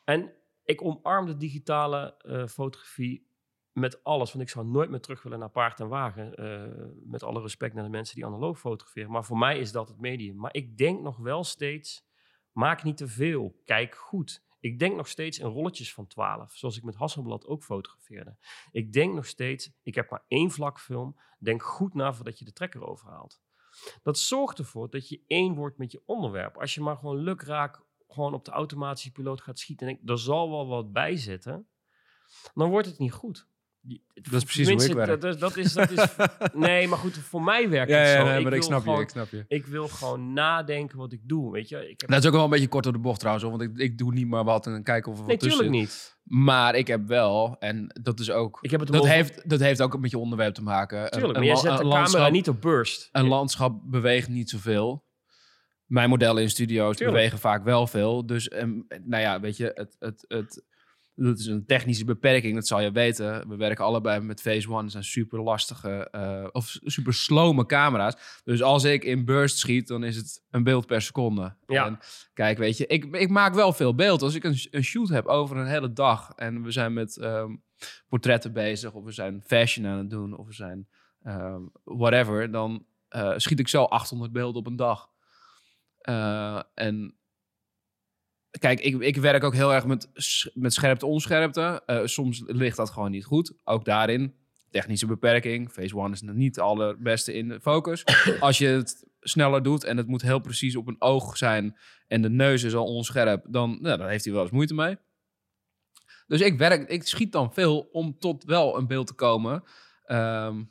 En ik omarm de digitale eh, fotografie met alles. Want ik zou nooit meer terug willen naar paard en wagen. eh, met alle respect naar de mensen die analoog fotograferen. Maar voor mij is dat het medium. Maar ik denk nog wel steeds, maak niet te veel. Kijk goed. Ik denk nog steeds in rolletjes van 12. Zoals ik met Hasselblad ook fotografeerde. Ik denk nog steeds, ik heb maar één vlakfilm. Denk goed na voordat je de trekker overhaalt. Dat zorgt ervoor dat je één wordt met je onderwerp. Als je maar gewoon lukraak gewoon op de automatische piloot gaat schieten en denkt, er zal wel wat bij zitten, dan wordt het niet goed. Dat is precies hoe ik werk. Dat, dat is, dat is, nee, maar goed, voor mij werkt ja, het ja, zo. nee, maar ik wil snap je, gewoon, ik snap je. ik wil gewoon nadenken wat ik doe, weet je. Ik heb, Dat is ook wel een beetje kort door de bocht trouwens, want ik, ik doe niet maar wat en dan kijken of er nee, wat tussen zit. niet. Maar ik heb wel, en dat is ook... Ik heb het Dat heeft, dat heeft ook met je onderwerp te maken. Tuurlijk, een, maar jij zet de camera niet op burst. Een landschap beweegt niet zoveel. Mijn modellen in studio's Tuurlijk. bewegen vaak wel veel. Dus, ehm, nou ja, weet je, het, het, het, dat is een technische beperking, dat zal je weten. We werken allebei met Phase One, dat zijn super lastige eh, of super slome camera's. Dus als ik in burst schiet, dan is het een beeld per seconde. Ja. En kijk, weet je, ik, ik maak wel veel beeld. Als ik een, een shoot heb over een hele dag en we zijn met ehm, portretten bezig, of we zijn fashion aan het doen, of we zijn ehm, whatever, dan eh, schiet ik zo 800 beelden op een dag. Eh, en kijk, ik, ik werk ook heel erg met, met scherpte, onscherpte. Eh, soms ligt dat gewoon niet goed. Ook daarin, technische beperking. Phase one is nog niet het allerbeste in de focus. Als je het sneller doet en het moet heel precies op een oog zijn... en de neus is al onscherp, dan, nou, dan heeft hij wel eens moeite mee. Dus ik, werk, ik schiet dan veel om tot wel een beeld te komen... ehm,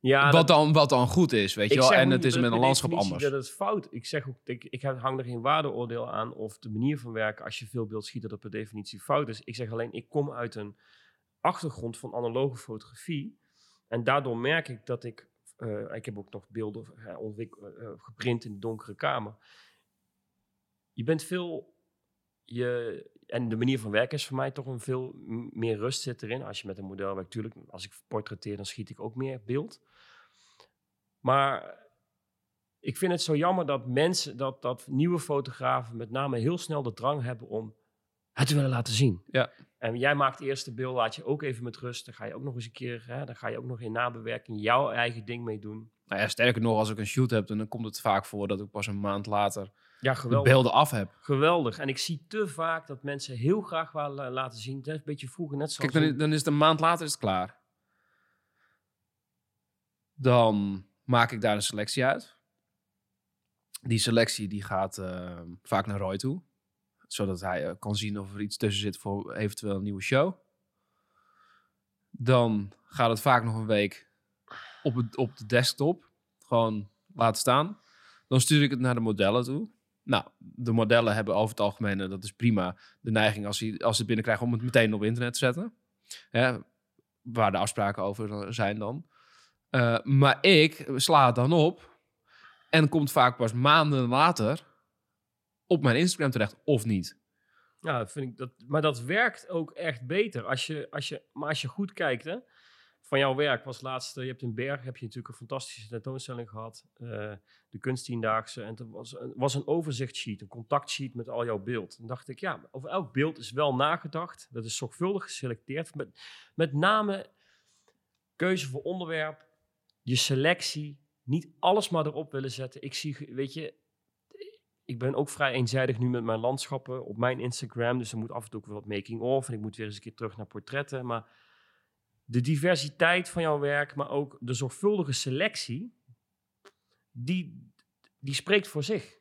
Ja, wat, dat- dan, wat dan goed is, weet je ik wel. En het is met een landschap anders. Dat het fout. Ik zeg ook, ik, ik hang er geen waardeoordeel aan of de manier van werken als je veel beeld schiet dat het per definitie fout is. Ik zeg alleen, ik kom uit een achtergrond van analoge fotografie en daardoor merk ik dat ik, eh, ik heb ook nog beelden eh, eh, geprint in de donkere kamer. Je bent veel, je, en de manier van werken is voor mij toch een veel meer rust zit erin. Als je met een model werkt, natuurlijk, als ik portretteer, dan schiet ik ook meer beeld. Maar ik vind het zo jammer dat mensen, dat, dat nieuwe fotografen met name heel snel de drang hebben om het te willen laten zien. Ja. En jij maakt eerst de beeld, laat je ook even met rust. Dan ga je ook nog eens een keer, hè, dan ga je ook nog in nabewerking jouw eigen ding mee doen. Nou ja, sterker nog, als ik een shoot heb, dan komt het vaak voor dat ik pas een maand later Ja, de beelden af heb. Geweldig. En ik zie te vaak dat mensen heel graag willen laten zien. Het is een beetje vroeger, net zoals... Kijk, dan, dan is het een maand later is het klaar. Dan maak ik daar een selectie uit. Die selectie die gaat eh, vaak naar Roy toe. Zodat hij eh, kan zien of er iets tussen zit voor eventueel een nieuwe show. Dan gaat het vaak nog een week op, het, op de desktop. Gewoon laten staan. Dan stuur ik het naar de modellen toe. Nou, de modellen hebben over het algemeen, en dat is prima, de neiging als ze, als het binnenkrijgen om het meteen op internet te zetten. Hè, waar de afspraken over zijn dan. Eh, maar ik sla het dan op en komt vaak pas maanden later op mijn Instagram terecht, of niet. Ja, vind ik dat, maar dat werkt ook echt beter. Als je, als je, maar als je goed kijkt, hè, van jouw werk was laatst, eh, je hebt in Berg heb je natuurlijk een fantastische tentoonstelling gehad, eh, de kunsttiendaagse, en er was een, was een overzichtssheet, een contactsheet met al jouw beeld. En dacht ik, ja, over elk beeld is wel nagedacht, dat is zorgvuldig geselecteerd, met, met name keuze voor onderwerp, je selectie, niet alles maar erop willen zetten. Ik zie, weet je, ik ben ook vrij eenzijdig nu met mijn landschappen op mijn Instagram. Dus er moet af en toe ook wat making-of. En ik moet weer eens een keer terug naar portretten. Maar de diversiteit van jouw werk, maar ook de zorgvuldige selectie, die, die spreekt voor zich.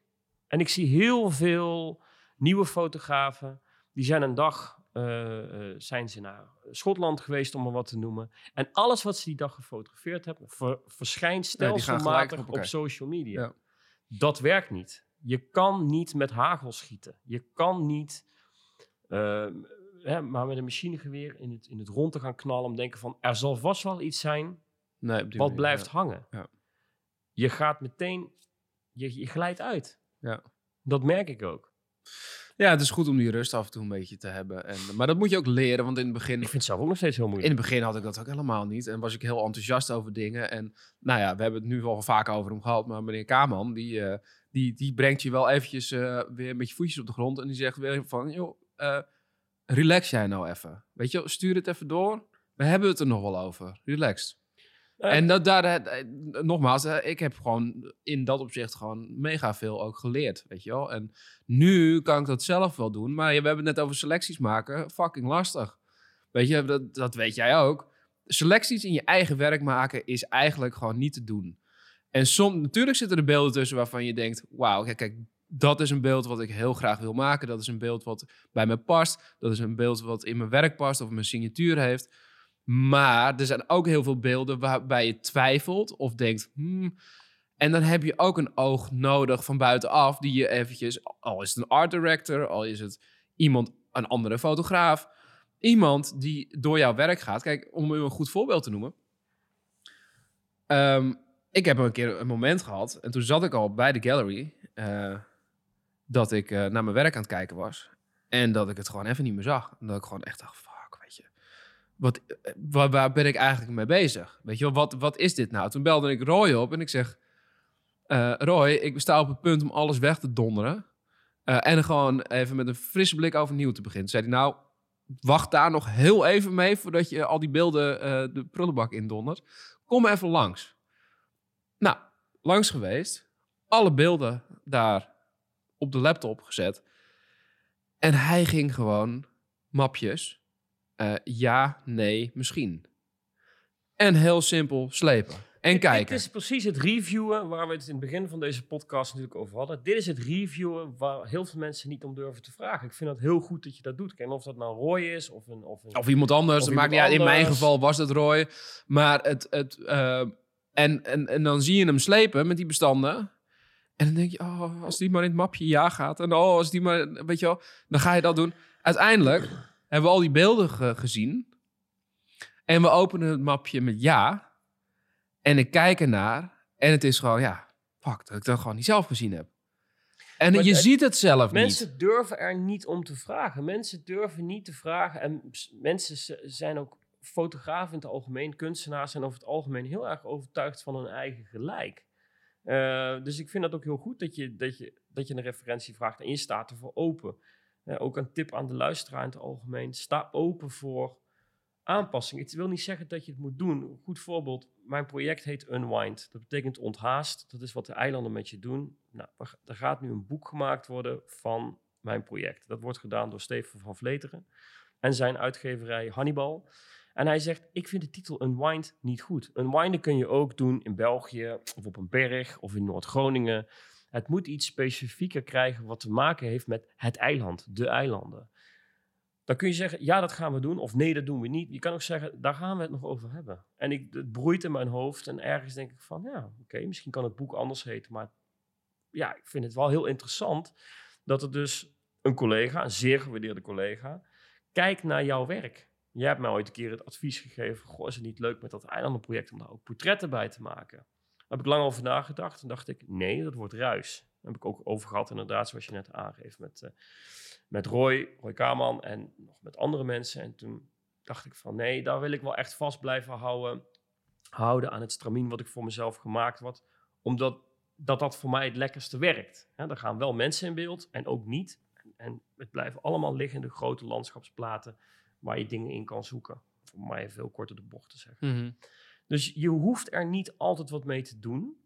En ik zie heel veel nieuwe fotografen. Die zijn een dag eh, eh, zijn ze naar Schotland geweest, om maar wat te noemen. En alles wat ze die dag gefotografeerd hebben, ver- verschijnt Ja, stelselmatig op social media. Ja. Dat werkt niet. Je kan niet met hagel schieten. Je kan niet ehm, hè, maar met een machinegeweer in het, in het rond te gaan knallen. Om te denken van, er zal vast wel iets zijn Nee, wat manier, blijft ja. hangen. Ja. Je gaat meteen, je, je glijdt uit. Ja. Dat merk ik ook. Ja, het is goed om die rust af en toe een beetje te hebben. En, maar dat moet je ook leren, want in het begin Ik vind het zelf ook nog steeds heel In moeilijk. het begin had ik dat ook helemaal niet. En was ik heel enthousiast over dingen. En nou ja, we hebben het nu wel vaak over hem gehad. Maar meneer Kaman, die, eh, die, die brengt je wel eventjes eh, weer met je voetjes op de grond. En die zegt weer van, joh, eh, relax jij nou even. Weet je, stuur het even door. We hebben het er nog wel over. Relaxed. Eh, En dat, daar, eh, eh, nogmaals, ik heb gewoon in dat opzicht gewoon mega veel ook geleerd, weet je wel. En nu kan ik dat zelf wel doen, maar we hebben het net over selecties maken, fucking lastig. Weet je, dat, dat weet jij ook. Selecties in je eigen werk maken is eigenlijk gewoon niet te doen. En soms, natuurlijk zitten er beelden tussen waarvan je denkt, wauw, kijk, kijk, dat is een beeld wat ik heel graag wil maken. Dat is een beeld wat bij me past. Dat is een beeld wat in mijn werk past of mijn signatuur heeft. Maar er zijn ook heel veel beelden waarbij je twijfelt of denkt, hmm. En dan heb je ook een oog nodig van buitenaf die je eventjes, al is het een art director, al is het iemand, een andere fotograaf, iemand die door jouw werk gaat. Kijk, om u een goed voorbeeld te noemen. Ehm, ik heb een keer een moment gehad en toen zat ik al bij de gallery eh, dat ik eh, naar mijn werk aan het kijken was en dat ik het gewoon even niet meer zag. En dat ik gewoon echt dacht, wat, waar, waar ben ik eigenlijk mee bezig? Weet je wel, wat, wat is dit nou? Toen belde ik Roy op en ik zeg... eh, Roy, ik sta op het punt om alles weg te donderen. eh, en gewoon even met een frisse blik overnieuw te beginnen. Toen zei hij, nou, wacht daar nog heel even mee... voordat je al die beelden eh, de prullenbak indondert. Kom even langs. Nou, langs geweest. Alle beelden daar op de laptop gezet. En hij ging gewoon mapjes. Eh, ja, nee, misschien. En heel simpel slepen. En Dit- kijken. Dit is precies het reviewen waar we het in het begin van deze podcast natuurlijk over hadden. Dit is het reviewen waar heel veel mensen niet om durven te vragen. Ik vind het heel goed dat je dat doet. Of dat nou Roy is of een... Of een Of iemand anders. Of dat maakt niet iemand uit. In mijn geval was het Roy. Maar het. het eh, en, en, en dan zie je hem slepen met die bestanden. En dan denk je, oh, als die maar in het mapje ja gaat. En oh, als die maar. Weet je wel, dan ga je dat doen. Uiteindelijk hebben we al die beelden ge- gezien. En we openen het mapje met ja. En ik kijk ernaar. En het is gewoon, ja, fuck, dat ik dat gewoon niet zelf gezien heb. En Maar je het- ziet het zelf Mensen niet. durven er niet om te vragen. Mensen durven niet te vragen. En mensen zijn ook fotografen in het algemeen, kunstenaars zijn over het algemeen heel erg overtuigd van hun eigen gelijk. Eh, dus ik vind dat ook heel goed dat je, dat, je, dat je een referentie vraagt en je staat ervoor open. Ook een tip aan de luisteraar in het algemeen. Sta open voor aanpassing. Het wil niet zeggen dat je het moet doen. Een goed voorbeeld, mijn project heet Unwind. Dat betekent onthaast. Dat is wat de eilanden met je doen. Nou, er gaat nu een boek gemaakt worden van mijn project. Dat wordt gedaan door Steven van Vleteren en zijn uitgeverij Hannibal. En hij zegt, ik vind de titel Unwind niet goed. Unwinden kun je ook doen in België of op een berg of in Noord-Groningen. Het moet iets specifieker krijgen wat te maken heeft met het eiland, de eilanden. Dan kun je zeggen, ja, dat gaan we doen. Of nee, dat doen we niet. Je kan ook zeggen, daar gaan we het nog over hebben. En ik, het broeit in mijn hoofd. En ergens denk ik van, ja, oké, misschien kan het boek anders heten. Maar ja, ik vind het wel heel interessant dat er dus een collega, een zeer gewaardeerde collega, kijkt naar jouw werk. Jij hebt mij ooit een keer het advies gegeven, goh, is het niet leuk met dat eilandenproject om daar ook portretten bij te maken? Heb ik lang over nagedacht en dacht ik, nee, dat wordt ruis. Daar heb ik ook over gehad, inderdaad, zoals je net aangeeft, met, eh, met Roy, Roy Kaman en nog met andere mensen. En toen dacht ik van, nee, daar wil ik wel echt vast blijven houden, houden aan het stramien wat ik voor mezelf gemaakt had, omdat dat dat voor mij het lekkerste werkt. Hè, er gaan wel mensen in beeld en ook niet. En, en het blijven allemaal liggende grote landschapsplaten waar je dingen in kan zoeken. Maar even veel korter de bocht te zeggen. Mhm. Dus je hoeft er niet altijd wat mee te doen.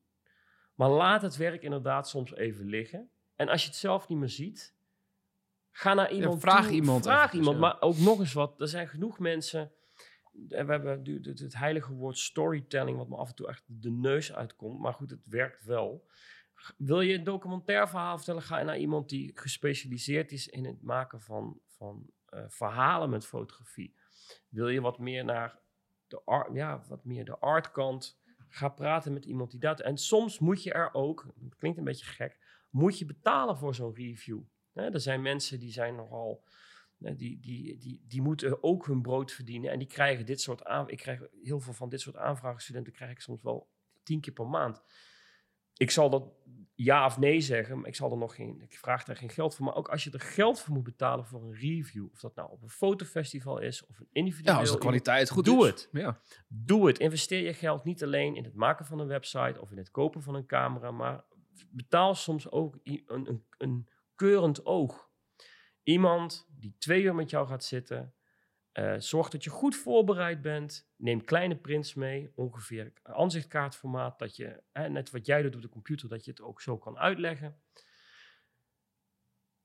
Maar laat het werk inderdaad soms even liggen. En als je het zelf niet meer ziet, ga naar iemand vraag toe, iemand Vraag iemand, ja. maar ook nog eens wat. Er zijn genoeg mensen... En we hebben het, heilige woord storytelling, wat me af en toe echt de neus uitkomt. Maar goed, het werkt wel. Wil je een documentair verhaal vertellen, ga naar iemand die gespecialiseerd is in het maken van, van eh, verhalen met fotografie. Wil je wat meer naar de art, ja, wat meer de artkant, ga praten met iemand die dat. En soms moet je er ook, klinkt een beetje gek, moet je betalen voor zo'n review. Er zijn mensen die zijn nogal, die, die, die, die moeten ook hun brood verdienen en die krijgen dit soort aan. Ik krijg heel veel van dit soort aanvragen, studenten krijg ik soms wel tien keer per maand. Ik zal dat ja of nee zeggen, maar ik zal er nog geen, ik vraag daar geen geld voor. Maar ook als je er geld voor moet betalen voor een review, of dat nou op een fotofestival is of een individueel. Ja, als de kwaliteit goed Doe is. het. Ja. Doe het. Investeer je geld niet alleen in het maken van een website of in het kopen van een camera, maar betaal soms ook een, een, een keurend oog. Iemand die twee uur met jou gaat zitten, eh zorg dat je goed voorbereid bent. Neem kleine prints mee, ongeveer aanzichtkaartformaat, dat je, hè, net wat jij doet op de computer, dat je het ook zo kan uitleggen.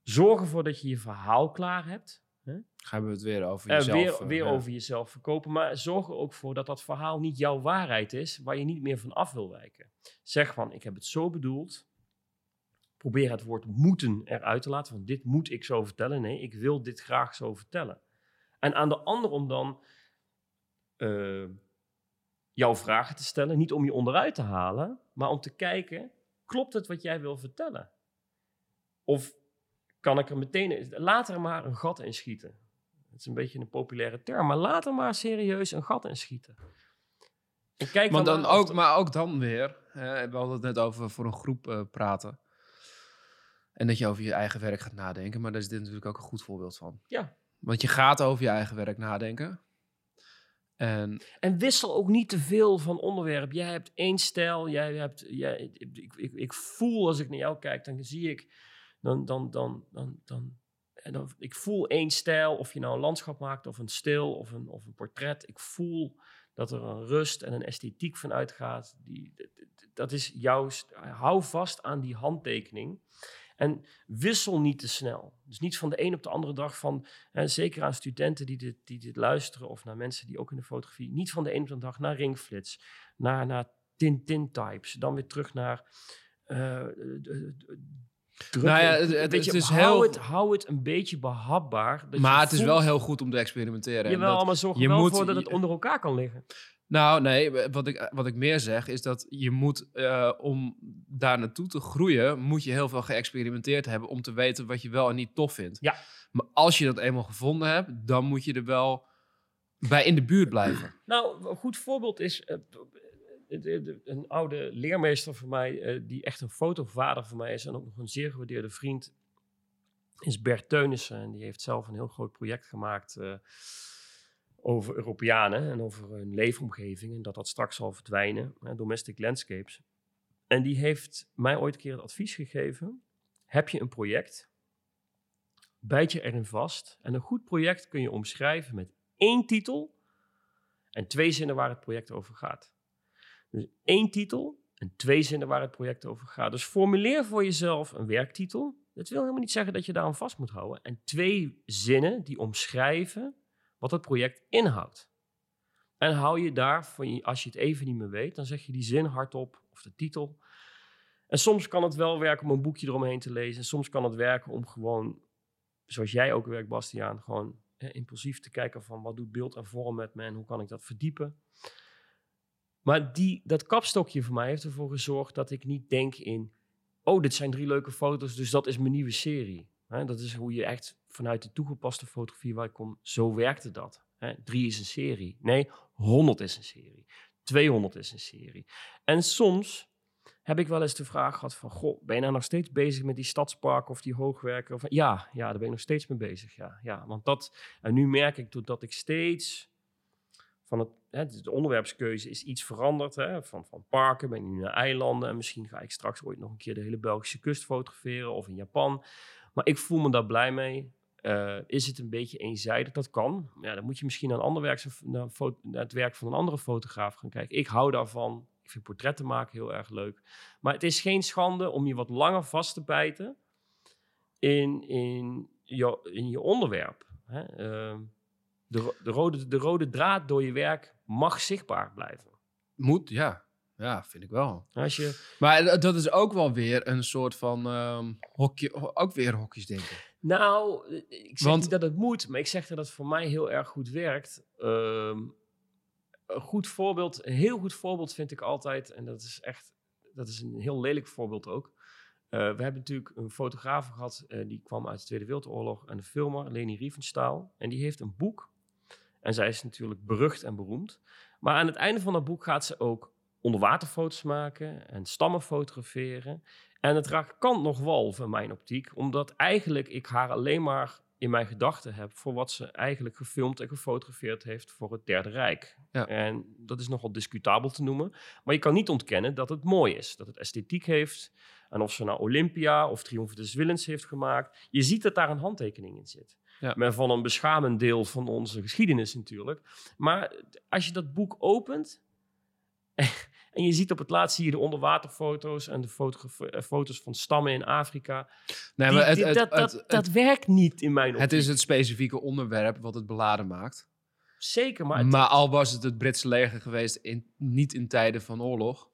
Zorg ervoor dat je je verhaal klaar hebt. Gaan we het weer over Eh, jezelf. weer eh, weer ja. over jezelf verkopen. Maar zorg er ook voor dat dat verhaal niet jouw waarheid is, waar je niet meer van af wil wijken. Zeg van, ik heb het zo bedoeld. Probeer het woord moeten eruit te laten. Van dit moet ik zo vertellen. Nee, ik wil dit graag zo vertellen. En aan de ander om dan eh, jouw vragen te stellen. Niet om je onderuit te halen, maar om te kijken, klopt het wat jij wil vertellen? Of kan ik er meteen, laat er maar een gat in schieten. Het is een beetje een populaire term, maar laat er maar serieus een gat in schieten. En kijk Maar, dan ook, maar ook dan weer, hè, we hadden het net over voor een groep eh, praten. En dat je over je eigen werk gaat nadenken. Maar daar is dit natuurlijk ook een goed voorbeeld van. Ja. Want je gaat over je eigen werk nadenken. En En wissel ook niet te veel van onderwerp. Jij hebt één stijl. Jij hebt, jij, ik, ik, ik voel als ik naar jou kijk, dan zie ik. Dan, dan, dan, dan, dan, dan, ik voel één stijl. Of je nou een landschap maakt, of een stil, of een, of een portret. Ik voel dat er een rust en een esthetiek van uitgaat. Die, dat is jouw. Hou vast aan die handtekening. En wissel niet te snel. Dus niet van de een op de andere dag van, zeker aan studenten die dit, die dit luisteren of naar mensen die ook in de fotografie, niet van de een op de dag naar ringflits, naar, naar Tintin-types, dan weer terug naar uh, nou ja, het, het, beetje, is hou heel... Het, hou het een beetje behapbaar. dat je Maar het is wel heel goed om te experimenteren. En Jawel, dat- maar zorg je er wel moet- voor dat het je- onder elkaar kan liggen. Nou, nee, wat ik, wat ik meer zeg is dat je moet, eh, om daar naartoe te groeien, moet je heel veel geëxperimenteerd hebben om te weten wat je wel en niet tof vindt. Ja. Maar als je dat eenmaal gevonden hebt, dan moet je er wel bij in de buurt blijven. Nou, een goed voorbeeld is eh, een oude leermeester van mij, eh, die echt een fotovader van mij is en ook nog een zeer gewaardeerde vriend, is Bert Teunissen. En die heeft zelf een heel groot project gemaakt eh, over Europeanen en over hun leefomgeving en dat dat straks zal verdwijnen, domestic landscapes. En die heeft mij ooit een keer het advies gegeven, heb je een project, bijt je erin vast en een goed project kun je omschrijven met één titel en twee zinnen waar het project over gaat. Dus één titel en twee zinnen waar het project over gaat. Dus formuleer voor jezelf een werktitel. Dat wil helemaal niet zeggen dat je daar aan vast moet houden. En twee zinnen die omschrijven wat het project inhoudt. En hou je daar, van als je het even niet meer weet, dan zeg je die zin hardop of de titel. En soms kan het wel werken om een boekje eromheen te lezen. En soms kan het werken om gewoon, zoals jij ook werkt, Bastiaan, gewoon hè, impulsief te kijken van wat doet beeld en vorm met me en hoe kan ik dat verdiepen. Maar die, dat kapstokje voor mij heeft ervoor gezorgd dat ik niet denk in, oh, dit zijn drie leuke foto's, dus dat is mijn nieuwe serie. Dat is hoe je echt vanuit de toegepaste fotografie waar ik kom, zo werkte dat. Drie is een serie. Nee, 100 is een serie. 200 is een serie. En soms heb ik wel eens de vraag gehad van, goh, ben je nou nog steeds bezig met die stadspark of die hoogwerker? Of, ja, ja, daar ben ik nog steeds mee bezig, ja. ja want dat, en nu merk ik doordat ik steeds van het, hè, de onderwerpskeuze is iets veranderd. Hè, van, van parken ben ik nu naar eilanden en misschien ga ik straks ooit nog een keer de hele Belgische kust fotograferen of in Japan. Maar ik voel me daar blij mee. Eh, is het een beetje eenzijdig? Dat kan. Ja, dan moet je misschien een ander werk, naar, naar het werk van een andere fotograaf gaan kijken. Ik hou daarvan. Ik vind portretten maken heel erg leuk. Maar het is geen schande om je wat langer vast te bijten in, in, je, in je onderwerp. Hè? Ehm, de, de, rode, de rode draad door je werk mag zichtbaar blijven. Moet, ja. Ja, vind ik wel. Als je, Maar dat is ook wel weer een soort van ehm, hokje, ho- ook weer hokjes denken. nou, ik zeg Want- niet dat het moet, maar ik zeg dat het voor mij heel erg goed werkt. Ehm, een goed voorbeeld, een heel goed voorbeeld vind ik altijd, en dat is echt, dat is een heel lelijk voorbeeld ook. Eh, we hebben natuurlijk een fotograaf gehad, eh, die kwam uit de Tweede Wereldoorlog, en een filmer, Leni Riefenstahl. En die heeft een boek, en zij is natuurlijk berucht en beroemd. Maar aan het einde van dat boek gaat ze ook onderwaterfoto's maken en stammen fotograferen. En het raakt kant nog wal in mijn optiek, omdat eigenlijk ik haar alleen maar in mijn gedachten heb voor wat ze eigenlijk gefilmd en gefotografeerd heeft voor het Derde Rijk. Ja. En dat is nogal discutabel te noemen, maar je kan niet ontkennen dat het mooi is, dat het esthetiek heeft. En of ze nou Olympia of Triomf des Willens heeft gemaakt, je ziet dat daar een handtekening in zit. Ja. Maar van een beschamend deel van onze geschiedenis natuurlijk. Maar als je dat boek opent, en je ziet op het laatst zie je de onderwaterfoto's en de eh, foto's van stammen in Afrika. Nee, maar het, die- het, dat, het, dat, het- dat werkt niet in mijn het optiek. is het specifieke onderwerp wat het beladen maakt. Zeker, maar, Maar, het- al was het het Britse leger geweest, in, niet in tijden van oorlog,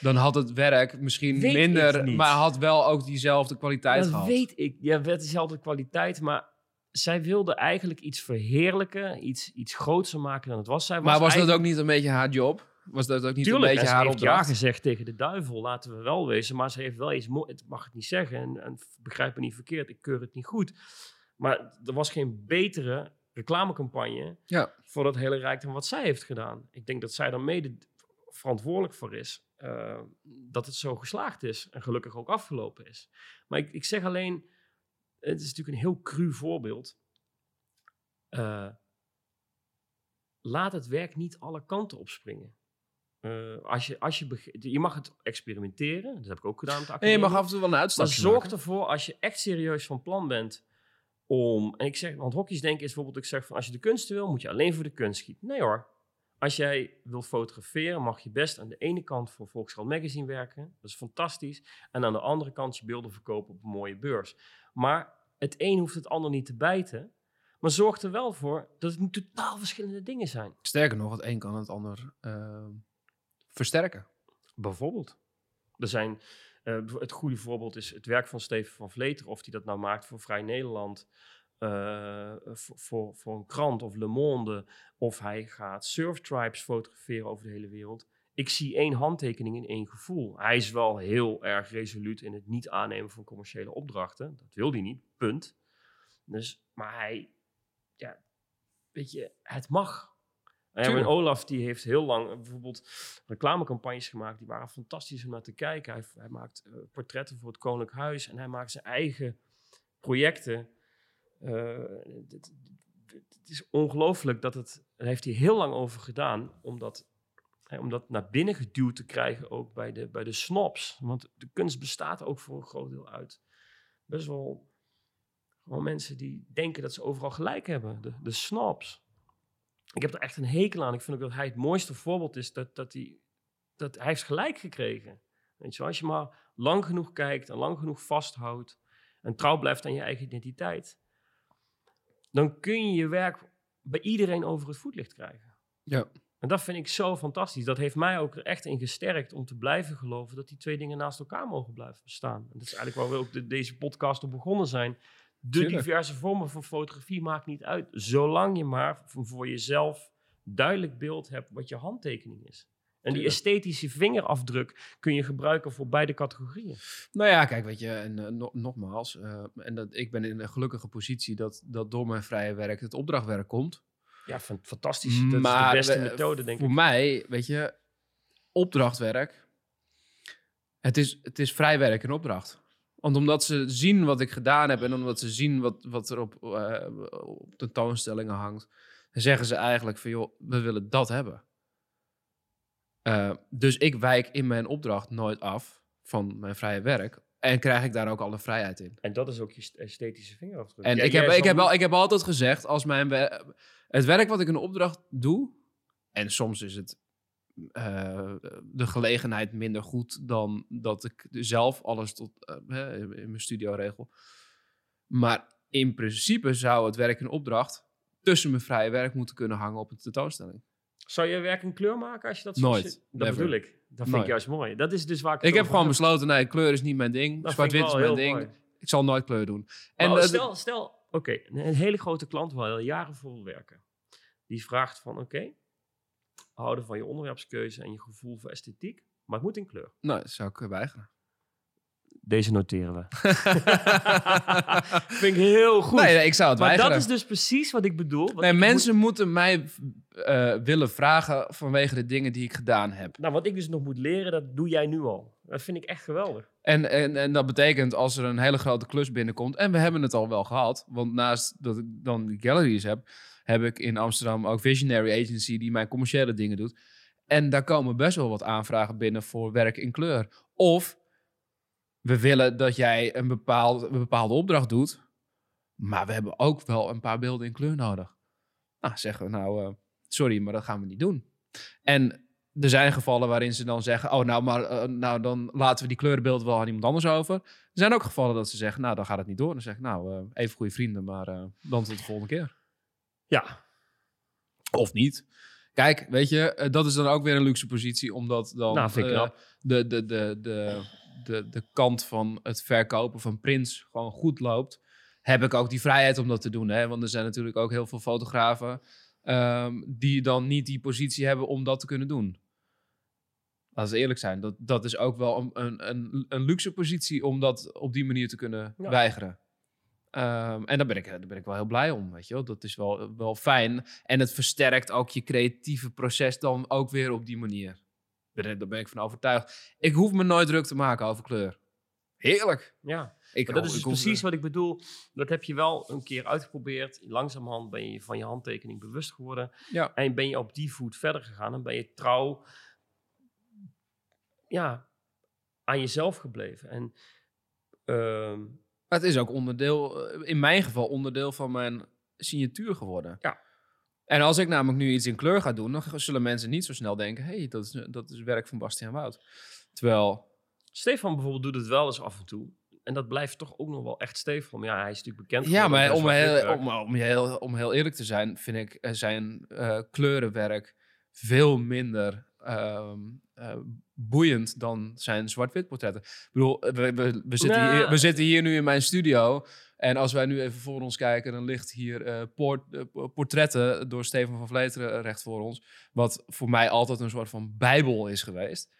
dan had het werk misschien Weet minder, maar had wel ook diezelfde kwaliteit dat gehad. weet ik. Ja, het is altijd kwaliteit, maar zij wilde eigenlijk iets verheerlijken, iets, iets grootser maken dan het was. Zij maar was dat ook niet een beetje haar job? Was dat ook niet Tuurlijk, een en beetje ze haar heeft ja opdracht? gezegd tegen de duivel, laten we wel wezen. Maar ze heeft wel iets moois, het mag het niet zeggen. En, en begrijp me niet verkeerd, ik keur het niet goed. Maar er was geen betere reclamecampagne Ja. voor dat hele Rijk dan wat zij heeft gedaan. Ik denk dat zij dan mede verantwoordelijk voor is eh, dat het zo geslaagd is. En gelukkig ook afgelopen is. Maar ik, ik zeg alleen, het is natuurlijk een heel cru voorbeeld. Eh, laat het werk niet alle kanten opspringen. Eh, als je, als je, je mag het experimenteren, dat heb ik ook gedaan met de Nee, je mag af en toe wel een Maar uitstapje zorg ervoor, als je echt serieus van plan bent om... En ik zeg, want hokjes denken is bijvoorbeeld, ik zeg van als je de kunsten wil, moet je alleen voor de kunst schieten. Nee hoor. als jij wil fotograferen, mag je best aan de ene kant voor Volkskrant Magazine werken. Dat is fantastisch. En aan de andere kant je beelden verkopen op een mooie beurs. Maar het een hoeft het ander niet te bijten. Maar zorg er wel voor dat het totaal verschillende dingen zijn. Sterker nog, het een kan het ander uh, versterken. Bijvoorbeeld. Er zijn, uh, het goede voorbeeld is het werk van Steven van Vleter. Of die dat nou maakt voor Vrij Nederland. Uh, voor, voor, voor, een krant of Le Monde. Of hij gaat surftribes fotograferen over de hele wereld. Ik zie één handtekening in één gevoel. Hij is wel heel erg resoluut in het niet aannemen van commerciële opdrachten. Dat wil hij niet, punt. Dus, maar hij, ja, weet je, het mag. En Olaf die heeft heel lang eh, bijvoorbeeld reclamecampagnes gemaakt. Die waren fantastisch om naar te kijken. Hij, hij maakt uh, portretten voor het Koninklijk Huis. En hij maakt zijn eigen projecten. Het, het, is ongelooflijk dat het... Daar heeft hij heel lang over gedaan. Omdat om dat naar binnen geduwd te krijgen ook bij de, bij de snobs. Want de kunst bestaat ook voor een groot deel uit best wel gewoon mensen die denken dat ze overal gelijk hebben. De, de snobs. Ik heb er echt een hekel aan. Ik vind ook dat hij het mooiste voorbeeld is dat, dat, hij, dat hij heeft gelijk gekregen. Weet je, als je maar lang genoeg kijkt en lang genoeg vasthoudt en trouw blijft aan je eigen identiteit, dan kun je je werk bij iedereen over het voetlicht krijgen. Ja. En dat vind ik zo fantastisch. Dat heeft mij ook er echt in gesterkt om te blijven geloven dat die twee dingen naast elkaar mogen blijven bestaan. En dat is eigenlijk waar we ook de, deze podcast op begonnen zijn. De diverse vormen van fotografie maakt niet uit. Zolang je maar voor jezelf duidelijk beeld hebt wat je handtekening is. En die esthetische vingerafdruk kun je gebruiken voor beide categorieën. Nou ja, kijk, weet je, en uh, nogmaals, uh, en dat, ik ben in een gelukkige positie dat, dat door mijn vrije werk het opdrachtwerk komt. Ja, fantastisch. Dat maar, is de beste methode, denk voor ik. Voor mij, weet je, opdrachtwerk. Het is, het is vrijwerk in opdracht. Want omdat ze zien wat ik gedaan heb en omdat ze zien wat, wat er op, uh, op tentoonstellingen hangt, dan zeggen ze eigenlijk van joh, we willen dat hebben. Uh, dus ik wijk in mijn opdracht nooit af van mijn vrije werk. En krijg ik daar ook alle vrijheid in. En dat is ook je esthetische vingerafdruk. En ik, heb, ik, heb al, ik heb altijd gezegd, als mijn het werk wat ik in opdracht doe, en soms is het uh, de gelegenheid minder goed dan dat ik zelf alles tot, uh, in mijn studio regel. Maar in principe zou het werk in opdracht tussen mijn vrije werk moeten kunnen hangen op een tentoonstelling. Zou je werk een kleur maken als je dat Nooit. Ziet? Dat bedoel ik. Dat vind Nooit. ik juist mooi. Dat is dus waar ik. Ik heb gewoon besloten: nee, kleur is niet mijn ding. Zwart-wit is mijn ding. Mooi. Ik zal nooit kleur doen. En uh, stel, stel oké, okay, een hele grote klant waar al jaren voor werken. Die vraagt van: oké, okay, houden van je onderwerpskeuze en je gevoel voor esthetiek, maar het moet in kleur. Nou, dat zou ik weigeren. Deze noteren we. Vind ik heel goed. Nee, ik zou het maar dat is dus precies wat ik bedoel. nee, mensen moeten mij uh, willen vragen vanwege de dingen die ik gedaan heb. Nou, wat ik dus nog moet leren, dat doe jij nu al. Dat vind ik echt geweldig. En, en, en dat betekent als er een hele grote klus binnenkomt, en we hebben het al wel gehad, want naast dat ik dan die galleries heb, heb ik in Amsterdam ook Visionary Agency die mijn commerciële dingen doet. En daar komen best wel wat aanvragen binnen voor werk in kleur. Of we willen dat jij een, bepaald, bepaalde opdracht doet, maar we hebben ook wel een paar beelden in kleur nodig. Nou, zeggen we nou, uh, sorry, maar dat gaan we niet doen. En er zijn gevallen waarin ze dan zeggen, oh nou, maar uh, nou, dan laten we die kleurenbeelden wel aan iemand anders over. Er zijn ook gevallen dat ze zeggen, nou, dan gaat het niet door. Dan zeg ik, nou, uh, even goede vrienden, maar dan tot de volgende keer. Ja. Of niet. Kijk, weet je, dat is dan ook weer een luxe positie, omdat dan nou, de, de, de, de, de de, de kant van het verkopen van prints gewoon goed loopt, heb ik ook die vrijheid om dat te doen. Hè? Want er zijn natuurlijk ook heel veel fotografen um, die dan niet die positie hebben om dat te kunnen doen. Laten we eerlijk zijn, dat, dat is ook wel een, een, een luxe positie om dat op die manier te kunnen ja. weigeren. Um, en daar ben, ik, daar ben ik wel heel blij om, weet je wel. Dat is wel, wel fijn. En het versterkt ook je creatieve proces dan ook weer op die manier. Daar ben ik van overtuigd. Ik hoef me nooit druk te maken over kleur. Heerlijk. Ja, ik, dat is dus precies wat ik bedoel. Dat heb je wel een keer uitgeprobeerd. Langzamerhand ben je van je handtekening bewust geworden. Ja. En ben je op die voet verder gegaan. En ben je trouw ja, aan jezelf gebleven. En, het is ook onderdeel, eh, in mijn geval onderdeel van mijn signatuur geworden. Ja. En als ik namelijk nu iets in kleur ga doen, dan zullen mensen niet zo snel denken: hé, hey, dat, is, dat is werk van Bastiaan Wout. Terwijl. Stefan bijvoorbeeld doet het wel eens af en toe. En dat blijft toch ook nog wel echt Stefan. Ja, hij is natuurlijk bekend. Ja, maar om heel, om, om, heel, om heel eerlijk te zijn, vind ik eh, zijn eh, kleurenwerk veel minder ehm, eh, boeiend dan zijn zwart-wit portretten. Ik bedoel, eh, we, we, we, zitten Nou. hier, we zitten hier nu in mijn studio. En als wij nu even voor ons kijken, dan ligt hier eh, portretten door Steven van Vleteren recht voor ons. Wat voor mij altijd een soort van bijbel is geweest.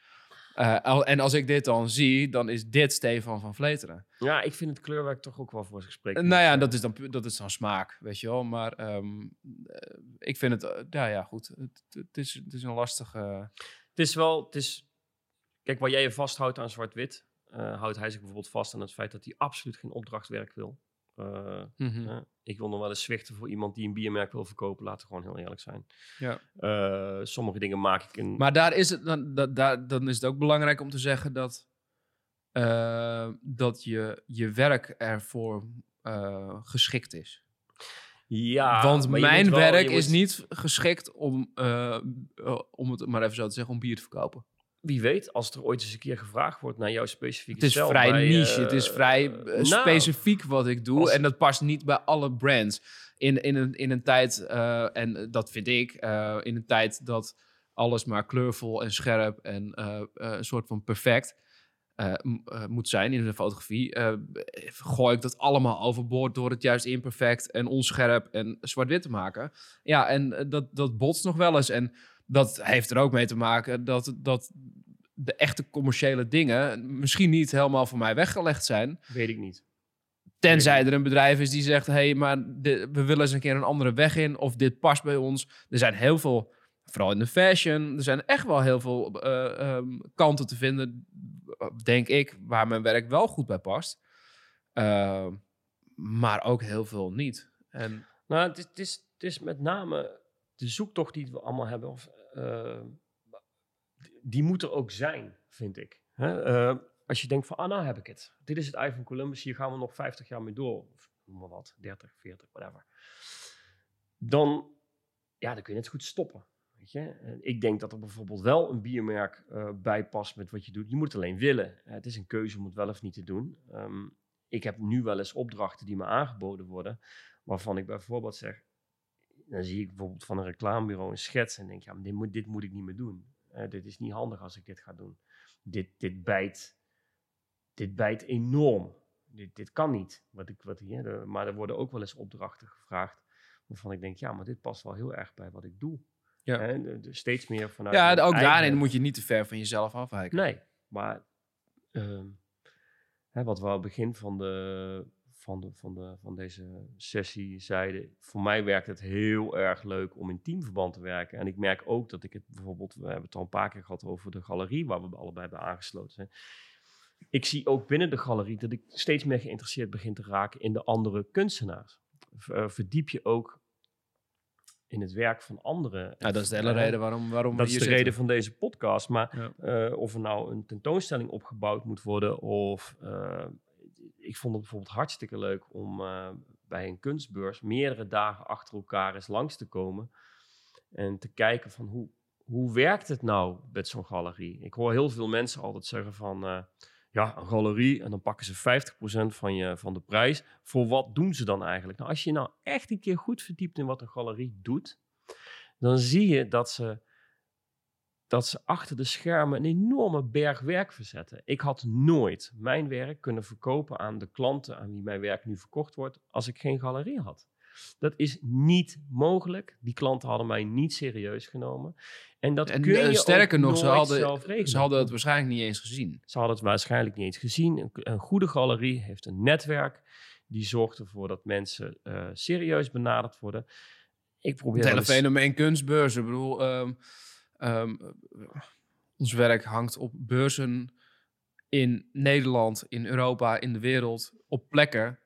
Al- en als ik dit dan zie, dan is dit Stefan van Vleteren. Ja, ik vind het kleurwerk toch ook wel voor zich spreken. Nou ja, dat is dan, dat is dan smaak, weet je wel. Maar ehm, eh, ik vind het, eh, ja, ja goed. Het, het, is, het is een lastige... Het is wel, het is... Kijk, waar jij je vasthoudt aan zwart-wit, eh, houdt hij zich bijvoorbeeld vast aan het feit dat hij absoluut geen opdrachtwerk wil. Eh, Mhm. ik wil nog wel eens zwichten voor iemand die een biermerk wil verkopen, laten we gewoon heel eerlijk zijn. Ja. Eh, sommige dingen maak ik in... Maar daar is het, dan, dan is het ook belangrijk om te zeggen dat, dat je, je werk ervoor geschikt is. Ja, Want mijn wel- werk is niet geschikt om, eh, eh, om het maar even zo te zeggen, om bier te verkopen. Wie weet, als er ooit eens een keer gevraagd wordt naar jouw specifieke Het is vrij bij, niche, het is eh, vrij nou, specifiek wat ik doe. als- En dat past niet bij alle brands. In, in, een, in een tijd, en dat vind ik, in een tijd dat alles maar kleurvol en scherp en een soort van perfect eh, moet zijn in de fotografie, eh, gooi ik dat allemaal overboord door het juist imperfect en onscherp en zwart-wit te maken. Ja, en dat, dat botst nog wel eens. En dat heeft er ook mee te maken dat, dat de echte commerciële dingen misschien niet helemaal voor mij weggelegd zijn. Weet ik niet. Tenzij er een bedrijf is die zegt: hé, hey, maar we willen eens een keer een andere weg in. Of dit past bij ons. Er zijn heel veel, vooral in de fashion, er zijn echt wel heel veel eh, ehm, kanten te vinden, denk ik, waar mijn werk wel goed bij past. Ehm, maar ook heel veel niet. En Nou, het is, het, is, met name de zoektocht die we allemaal hebben. Of, eh, die moet er ook zijn, vind ik. Hè? Eh, als je denkt van, ah, nou heb ik het. Dit is het ei Columbus, hier gaan we nog 50 jaar mee door. Of noem maar wat, 30, 40, whatever. Dan, ja, dan kun je het goed stoppen. En ik denk dat er bijvoorbeeld wel een biermerk eh, bij past met wat je doet. Je moet het alleen willen. Eh, het is een keuze om het wel of niet te doen. Ehm, ik heb nu wel eens opdrachten die me aangeboden worden, waarvan ik bijvoorbeeld zeg, dan zie ik bijvoorbeeld van een reclamebureau een schets en denk, ja, dit moet, dit moet ik niet meer doen. Eh, dit is niet handig als ik dit ga doen. Dit, dit, bijt, dit bijt enorm. Dit, dit kan niet. Wat ik, wat hier, maar er worden ook wel eens opdrachten gevraagd waarvan ik denk, ja, maar dit past wel heel erg bij wat ik doe. Ja. Hè, steeds meer vanuit ja, ook eigen- daarin moet je niet te ver van jezelf afwijken. Nee, maar ehm, hè, wat we aan het begin van, de, van, de, van, de, van deze sessie zeiden, voor mij werkt het heel erg leuk om in teamverband te werken. En ik merk ook dat ik het bijvoorbeeld, we hebben het al een paar keer gehad over de galerie waar we allebei bij aangesloten zijn. Ik zie ook binnen de galerie dat ik steeds meer geïnteresseerd begin te raken in de andere kunstenaars. Eh, verdiep je ook in het werk van anderen. Ja, dat is de hele Eh, reden waarom, waarom dat is de reden van deze podcast. Maar Ja. eh, of er nou een tentoonstelling opgebouwd moet worden. Of eh, ik vond het bijvoorbeeld hartstikke leuk om eh, bij een kunstbeurs meerdere dagen achter elkaar eens langs te komen. En te kijken van hoe, hoe werkt het nou met zo'n galerie? Ik hoor heel veel mensen altijd zeggen van eh, ja, een galerie en dan pakken ze 50% van, je, van de prijs. Voor wat doen ze dan eigenlijk? Nou, als je nou echt een keer goed verdiept in wat een galerie doet, dan zie je dat ze dat ze achter de schermen een enorme berg werk verzetten. Ik had nooit mijn werk kunnen verkopen aan de klanten aan wie mijn werk nu verkocht wordt, als ik geen galerie had. Dat is niet mogelijk. Die klanten hadden mij niet serieus genomen. En dat En kun je eh, sterker ook nog, ze hadden, ze hadden het waarschijnlijk niet eens gezien. Ze hadden het waarschijnlijk niet eens gezien. Een, een goede galerie heeft een netwerk. Die zorgt ervoor dat mensen eh, serieus benaderd worden. Ik probeer Het hele wel eens- fenomeen kunstbeurzen. Ik bedoel, ehm, ehm, ons werk hangt op beurzen in Nederland, in Europa, in de wereld, op plekken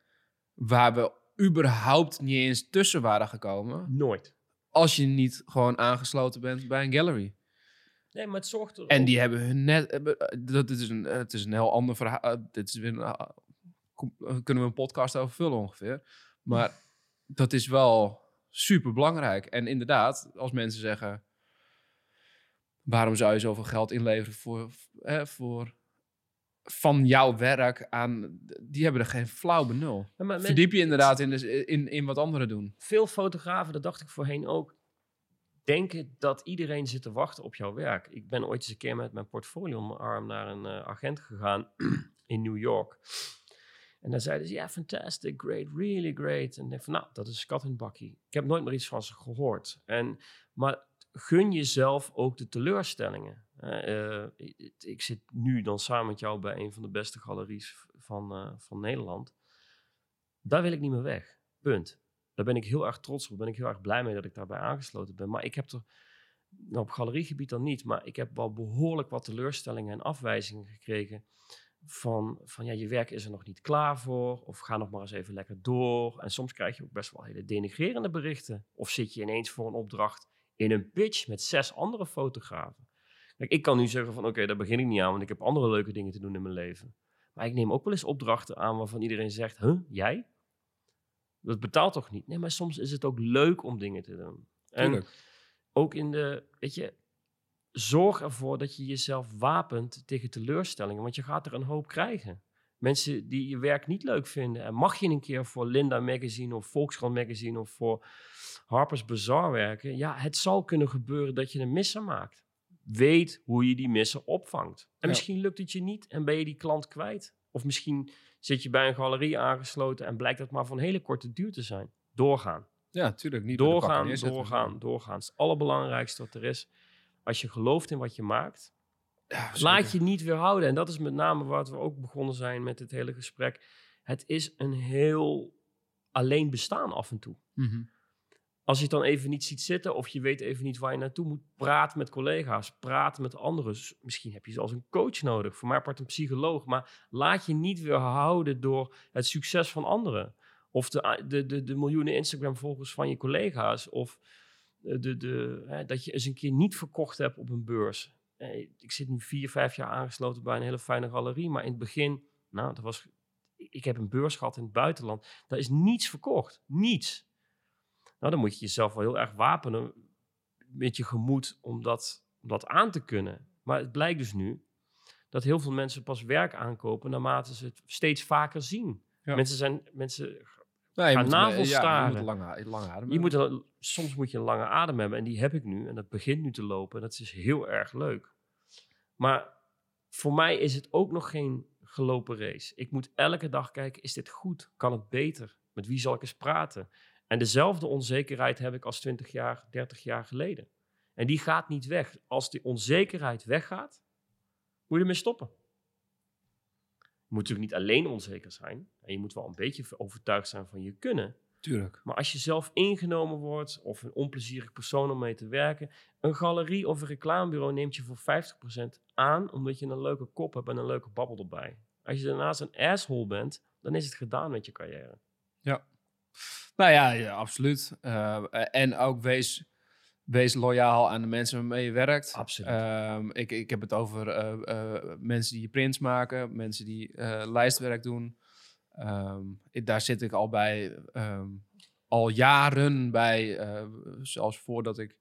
waar we überhaupt niet eens tussen waren gekomen. Nooit. Als je niet gewoon aangesloten bent bij een gallery. Nee, maar het zorgt er En die hebben hun net. eh, Dat is een, het is een heel ander verhaal. eh, Dit is weer een, eh, kunnen we een podcast over vullen ongeveer. Maar dat is wel. super belangrijk. En inderdaad, als mensen zeggen: waarom zou je zoveel geld inleveren voor, voor van jouw werk aan, die hebben er geen flauw benul. Ja, maar men- Verdiep je inderdaad in, de, in, in wat anderen doen. veel fotografen, dat dacht ik voorheen ook, denken dat iedereen zit te wachten op jouw werk. Ik ben ooit eens een keer met mijn portfolio om mijn arm naar een eh, agent gegaan in New York. En dan zeiden ze, ja, fantastic, great, really great. En ik dacht van, nou, dat is kat in bakkie. Ik heb nooit meer iets van ze gehoord. En, maar gun jezelf ook de teleurstellingen. Eh, eh, ik, zit nu dan samen met jou bij een van de beste galeries van, eh, van Nederland. Daar wil ik niet meer weg. Punt. Daar ben ik heel erg trots op. Ben ik heel erg blij mee dat ik daarbij aangesloten ben. Maar ik heb er, nou op galeriegebied dan niet, maar ik heb wel behoorlijk wat teleurstellingen en afwijzingen gekregen. Van, van ja, je werk is er nog niet klaar voor. Of ga nog maar eens even lekker door. En soms krijg je ook best wel hele denigrerende berichten. Of zit je ineens voor een opdracht in een pitch met zes andere fotografen. Kijk, ik kan nu zeggen van oké, daar begin ik niet aan, want ik heb andere leuke dingen te doen in mijn leven. Maar ik neem ook wel eens opdrachten aan waarvan iedereen zegt, huh, jij? Dat betaalt toch niet? Nee, maar soms is het ook leuk om dingen te doen. En ook in de, weet je, zorg ervoor dat je jezelf wapent tegen teleurstellingen, want je gaat er een hoop krijgen. Mensen die je werk niet leuk vinden. En mag je een keer voor Linda Magazine of Volkskrant Magazine of voor Harper's Bazaar werken? Ja, het zal kunnen gebeuren dat je een misser maakt. Weet hoe je die misser opvangt. En misschien lukt het je niet en ben je die klant kwijt. Of misschien zit je bij een galerie aangesloten en blijkt dat maar van hele korte duur te zijn. Doorgaan. Ja, tuurlijk. Niet Doorgaan, neerzetten. doorgaan, doorgaan. Het is het allerbelangrijkste wat er is. Als je gelooft in wat je maakt, Ja, laat je niet weerhouden. En dat is met name wat we ook begonnen zijn met dit hele gesprek. Het is een heel alleen bestaan af en toe. Mhm. Als je het dan even niet ziet zitten of je weet even niet waar je naartoe moet, praat met collega's, praat met anderen. Misschien heb je zelfs een coach nodig, voor mij part een psycholoog. Maar laat je niet weerhouden door het succes van anderen. Of de, de, de, de miljoenen Instagram-volgers van je collega's. Of de, de, de, hè, dat je eens een keer niet verkocht hebt op een beurs. Eh, Ik zit nu vier, vijf jaar aangesloten bij een hele fijne galerie. Maar in het begin, nou, dat was, ik heb een beurs gehad in het buitenland. Daar is niets verkocht. Niets. Nou, dan moet je jezelf wel heel erg wapenen met je gemoed om dat, om dat aan te kunnen. Maar het blijkt dus nu dat heel veel mensen pas werk aankopen naarmate ze het steeds vaker zien. Ja. Mensen zijn, mensen, Nee, je Ga moet, navelstaren. Ja, je moet lange, lange adem je moet soms moet je een lange adem hebben en die heb ik nu en dat begint nu te lopen en dat is heel erg leuk. Maar voor mij is het ook nog geen gelopen race. Ik moet elke dag kijken, is dit goed? Kan het beter? Met wie zal ik eens praten? En dezelfde onzekerheid heb ik als 20 jaar, 30 jaar geleden. En die gaat niet weg. Als die onzekerheid weggaat, moet je ermee stoppen. Je moet natuurlijk niet alleen onzeker zijn. En je moet wel een beetje overtuigd zijn van je kunnen. Tuurlijk. Maar als je zelf ingenomen wordt of een onplezierig persoon om mee te werken, een galerie of een reclamebureau neemt je voor 50% aan omdat je een leuke kop hebt en een leuke babbel erbij. Als je daarnaast een asshole bent, dan is het gedaan met je carrière. Nou ja, ja absoluut. Eh, en ook wees, wees loyaal aan de mensen waarmee je werkt. Absoluut. Ehm, ik, ik heb het over eh, eh, mensen die prints maken, mensen die lijstwerk doen. Ehm, ik- daar zit ik al bij, ehm, al jaren bij, zelfs voordat ik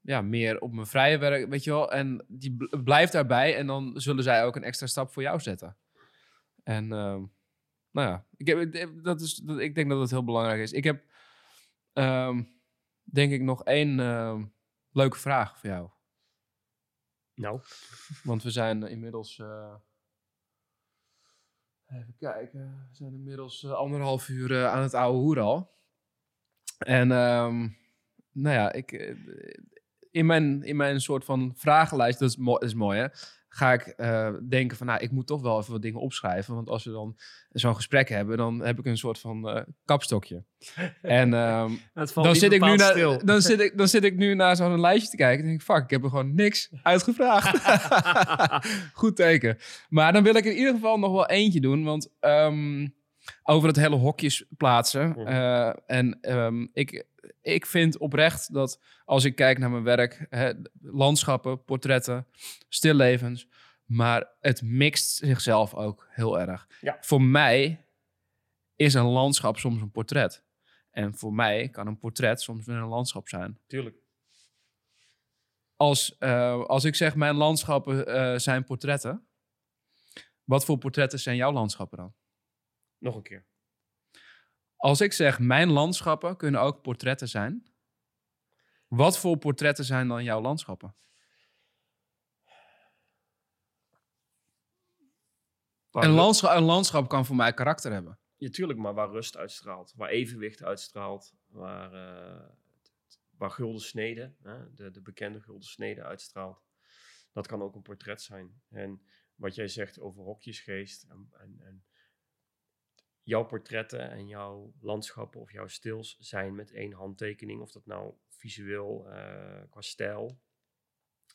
ja, meer op mijn vrije werk, weet je wel. En die bl- blijft daarbij en dan zullen zij ook een extra stap voor jou zetten. En nou ja, ik, heb, dat is, dat, ik denk dat het heel belangrijk is. Ik heb, ehm, denk ik, nog één ehm, leuke vraag voor jou. Nou, Want we zijn inmiddels. eh, even kijken. We zijn inmiddels eh, anderhalf uur eh, aan het oude hoer al. En ehm, nou ja, ik, eh, in, mijn, in mijn soort van vragenlijst, dat is, dat is mooi hè. Ga ik eh, denken van, nou, ik moet toch wel even wat dingen opschrijven. Want als we dan zo'n gesprek hebben, dan heb ik een soort van eh, kapstokje. En ehm, dan zit, ik nu naar, dan, zit ik, dan zit ik nu naar zo'n lijstje te kijken. En denk ik, fuck, ik heb er gewoon niks uitgevraagd. Goed teken. Maar dan wil ik in ieder geval nog wel eentje doen. Want ehm, over het hele hokjes plaatsen. Mhm. eh, en ehm, ik, ik vind oprecht dat als ik kijk naar mijn werk... Hè, landschappen, portretten, stillevens... Maar het mixt zichzelf ook heel erg. Ja. Voor mij is een landschap soms een portret. En voor mij kan een portret soms weer een landschap zijn. Tuurlijk. Als, eh, als ik zeg mijn landschappen eh, zijn portretten, wat voor portretten zijn jouw landschappen dan? Nog een keer. Als ik zeg mijn landschappen kunnen ook portretten zijn, wat voor portretten zijn dan jouw landschappen? Waar Een landschap, een landschap kan voor mij karakter hebben. Ja, tuurlijk, maar waar rust uitstraalt, waar evenwicht uitstraalt, waar, eh, waar gulden snede, hè, de, de bekende gulden snede uitstraalt. Dat kan ook een portret zijn. En wat jij zegt over hokjesgeest en, en, en jouw portretten en jouw landschappen of jouw stils zijn met één handtekening, of dat nou visueel eh, qua stijl.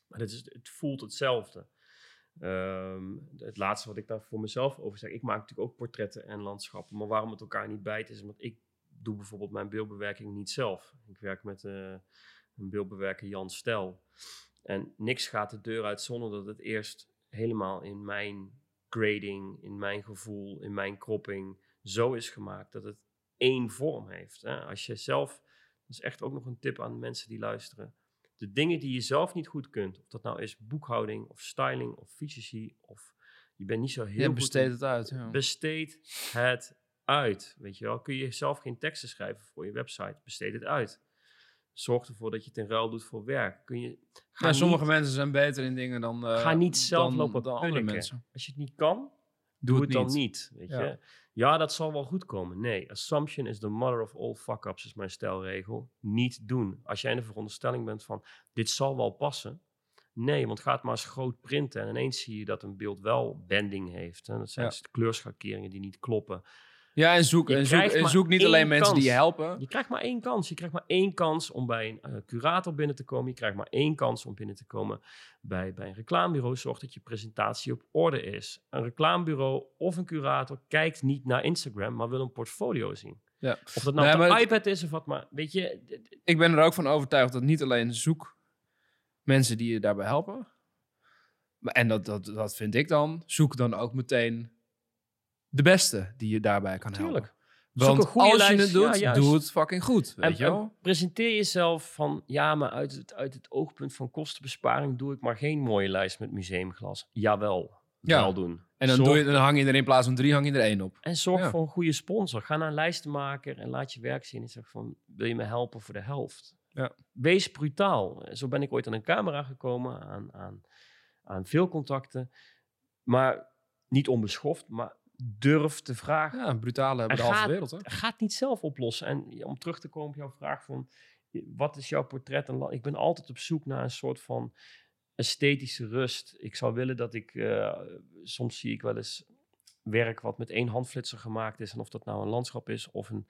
Maar het, is, het voelt hetzelfde. Ehm, het laatste wat ik daar voor mezelf over zeg. Ik maak natuurlijk ook portretten en landschappen. Maar waarom het elkaar niet bijt, is omdat ik doe bijvoorbeeld mijn beeldbewerking niet zelf. Ik werk met eh, een beeldbewerker Jan Stel. En niks gaat de deur uit zonder dat het eerst helemaal in mijn grading, in mijn gevoel, in mijn kropping zo is gemaakt dat het één vorm heeft. Hè? Als je zelf, dat is echt ook nog een tip aan mensen die luisteren de dingen die je zelf niet goed kunt, of dat nou is boekhouding of styling of fysici, of je bent niet zo heel Je goed besteedt in- het uit. Ja. Besteed het uit. Weet je wel, kun je zelf geen teksten schrijven voor je website, besteed het uit. Zorg ervoor dat je het in ruil doet voor werk. Kun je, ga, Ja, sommige niet, mensen zijn beter in dingen dan, eh, ga niet zelf dan, lopen dan andere mensen. Als je het niet kan, Doe, het, dan niet. Weet Ja. je? ja, dat zal wel goed komen. Nee, assumption is the mother of all fuck-ups, is mijn stelregel. Niet doen. Als jij in de veronderstelling bent van, dit zal wel passen. Nee, want ga het maar eens groot printen. En ineens zie je dat een beeld wel bending heeft. Hè? Dat zijn Ja. dus kleurschakeringen die niet kloppen. Ja, en zoek, en zoek, en niet alleen mensen die je helpen. Je krijgt maar één kans. Je krijgt maar één kans om bij een eh, curator binnen te komen. Je krijgt maar één kans om binnen te komen bij, bij een reclamebureau. Zorg dat je presentatie op orde is. Een reclamebureau of een curator kijkt niet naar Instagram, maar wil een portfolio zien. Ja. Of dat nou Nee, op de maar het- iPad is of wat, maar weet je... Ik ben er ook van overtuigd dat niet alleen zoek mensen die je daarbij helpen. Maar, en dat, dat, dat vind ik dan. Zoek dan ook meteen de beste die je daarbij kan helpen. Tuurlijk. Want als je het doet, Ja, doe het fucking goed. Weet En, je wel? en presenteer jezelf van, ja, maar uit het, uit het oogpunt van kostenbesparing doe ik maar geen mooie lijst met museumglas. Jawel, Ja. wel doen. En dan, Zorg- doe je, dan hang je er in plaats van drie, hang je er één op. En zorg Ja. voor een goede sponsor. Ga naar een lijstenmaker en laat je werk zien. En zeg van, wil je me helpen voor de helft? Ja. Wees brutaal. Zo ben ik ooit aan een camera gekomen, aan, aan, aan veel contacten. Maar niet onbeschoft, maar durf te vragen. Ja, brutale hebben de En halve gaat- wereld. Hè? Ga het niet zelf oplossen. En om terug te komen op jouw vraag van... Wat is jouw portret? En ik ben altijd op zoek naar een soort van esthetische rust. Ik zou willen dat ik... eh, soms zie ik wel eens werk wat met één handflitser gemaakt is. En of dat nou een landschap is of een,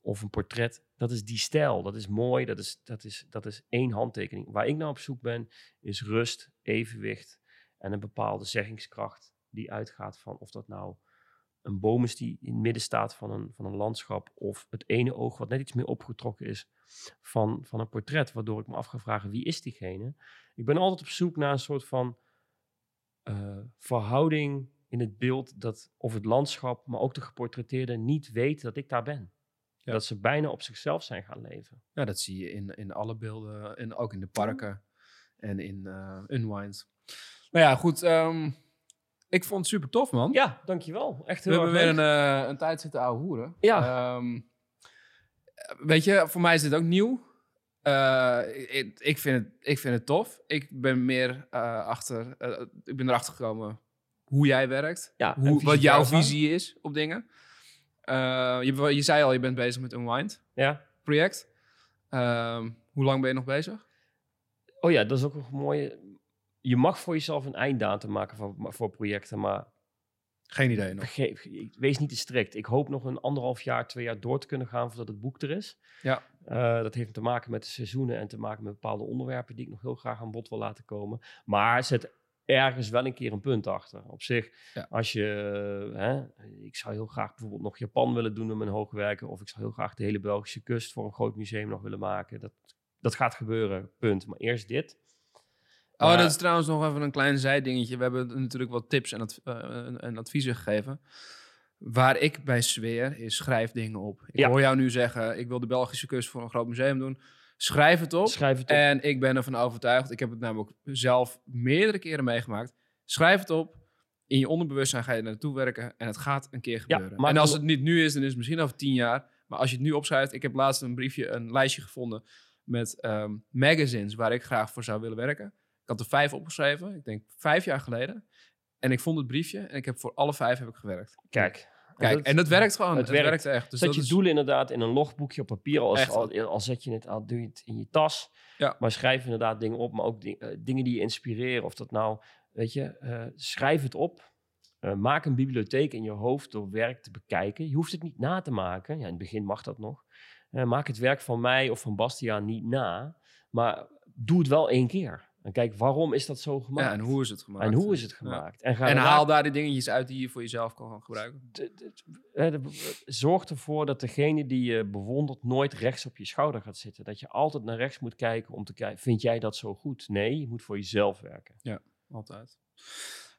of een portret. Dat is die stijl. Dat is mooi. Dat is, dat, is, dat is één handtekening. Waar ik nou op zoek ben, is rust, evenwicht en een bepaalde zeggingskracht die uitgaat van of dat nou een boom is die in het midden staat van een, van een landschap of het ene oog wat net iets meer opgetrokken is van, van een portret, waardoor ik me af ga vragen wie is diegene. Ik ben altijd op zoek naar een soort van eh, verhouding in het beeld dat of het landschap, maar ook de geportretteerde niet weet dat ik daar ben. Ja. Dat ze bijna op zichzelf zijn gaan leven. Ja, dat zie je in, in alle beelden. En ook in de parken en in eh Unwind. Nou ja, goed. ehm, ik vond het super tof, man. Ja, dankjewel. Echt We heel hebben erg weer een, eh, een tijd zitten ouwe hoeren. Ja. Ehm, weet je, voor mij is dit ook nieuw. Eh, ik, ik, vind het, ik vind het tof. Ik ben meer eh, achter... ik ben erachter gekomen hoe jij werkt. Ja, Hoe, wat jouw visie is op dingen. Je, je zei al, je bent bezig met Unwind Ja. project. Ehm, hoe lang ben je nog bezig? Oh ja, dat is ook een mooie. Je mag voor jezelf een einddatum maken voor, voor projecten, maar Geen idee nog. vergeef, wees niet te strikt. Ik hoop nog een anderhalf jaar, twee jaar door te kunnen gaan voordat het boek er is. Ja. Eh, dat heeft te maken met de seizoenen en te maken met bepaalde onderwerpen die ik nog heel graag aan bod wil laten komen. Maar zet ergens wel een keer een punt achter. Op zich, Ja. als je, eh, hè, ik zou heel graag bijvoorbeeld nog Japan willen doen in mijn hoogwerken, of ik zou heel graag de hele Belgische kust voor een groot museum nog willen maken. Dat, dat gaat gebeuren, punt. Maar eerst dit. Oh, dat is trouwens nog even een klein zijdingetje. We hebben natuurlijk wat tips en, adv- eh, en- en adviezen gegeven. Waar ik bij zweer is schrijf dingen op. Ik Ja. hoor jou nu zeggen, ik wil de Belgische kust voor een groot museum doen. Schrijf het op. Schrijf het op. En ik ben ervan overtuigd, ik heb het namelijk zelf meerdere keren meegemaakt. Schrijf het op. In je onderbewustzijn ga je naartoe werken en het gaat een keer Ja, gebeuren. maar en als het niet nu is, dan is het misschien over tien jaar. Maar als je het nu opschrijft, ik heb laatst een briefje, een lijstje gevonden met ehm, magazines waar ik graag voor zou willen werken. Ik had er vijf opgeschreven, ik denk vijf jaar geleden. En ik vond het briefje en ik heb voor alle vijf heb ik gewerkt. Kijk. Kijk, en dat werkt gewoon. het Het, werkt. werkt echt. Dus Zet dat je is- doelen inderdaad in een logboekje op papier. Als, al, al zet je het, al doe je het in je tas. Ja. Maar schrijf inderdaad dingen op. Maar ook eh, dingen die je inspireren. Of dat nou, weet je, eh, schrijf het op. Eh, maak een bibliotheek in je hoofd door werk te bekijken. Je hoeft het niet na te maken. Ja, in het begin mag dat nog. Eh, maak het werk van mij of van Bastiaan niet na. Maar doe het wel één keer. En kijk, waarom is dat zo gemaakt? Ja, en hoe is het gemaakt? En hoe is het Ja. gemaakt? En, ga En daarna- haal daar die dingetjes uit die je voor jezelf kan gaan gebruiken. de- de- eh, de- zorg ervoor dat degene die je bewondert nooit rechts op je schouder gaat zitten. Dat je altijd naar rechts moet kijken om te kijken, vind jij dat zo goed? Nee, je moet voor jezelf werken. Altijd.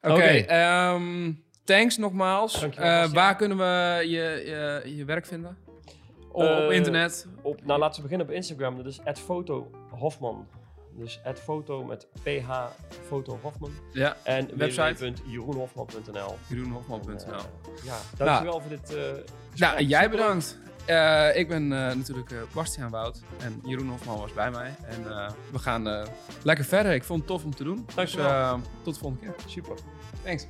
Oké, Oké. ehm, thanks nogmaals. Eh, waar kunnen we je, je, je werk vinden? Op, op Eh, internet? Op, nou, laten we beginnen op Instagram. Dat is @fotohofman. Dus @foto met ph foto Hofman. Ja, En Website? www.jeroenhofman.nl. jeroenhofman.nl. Eh, ja, dankjewel voor dit. gesprek. Nou, jij bedankt. Eh, ik ben natuurlijk Bastiaan Wout en Jeroen Hofman was bij mij. En we gaan lekker verder. Ik vond het tof om te doen. Dus Dankjewel. tot de volgende keer. Super. Thanks.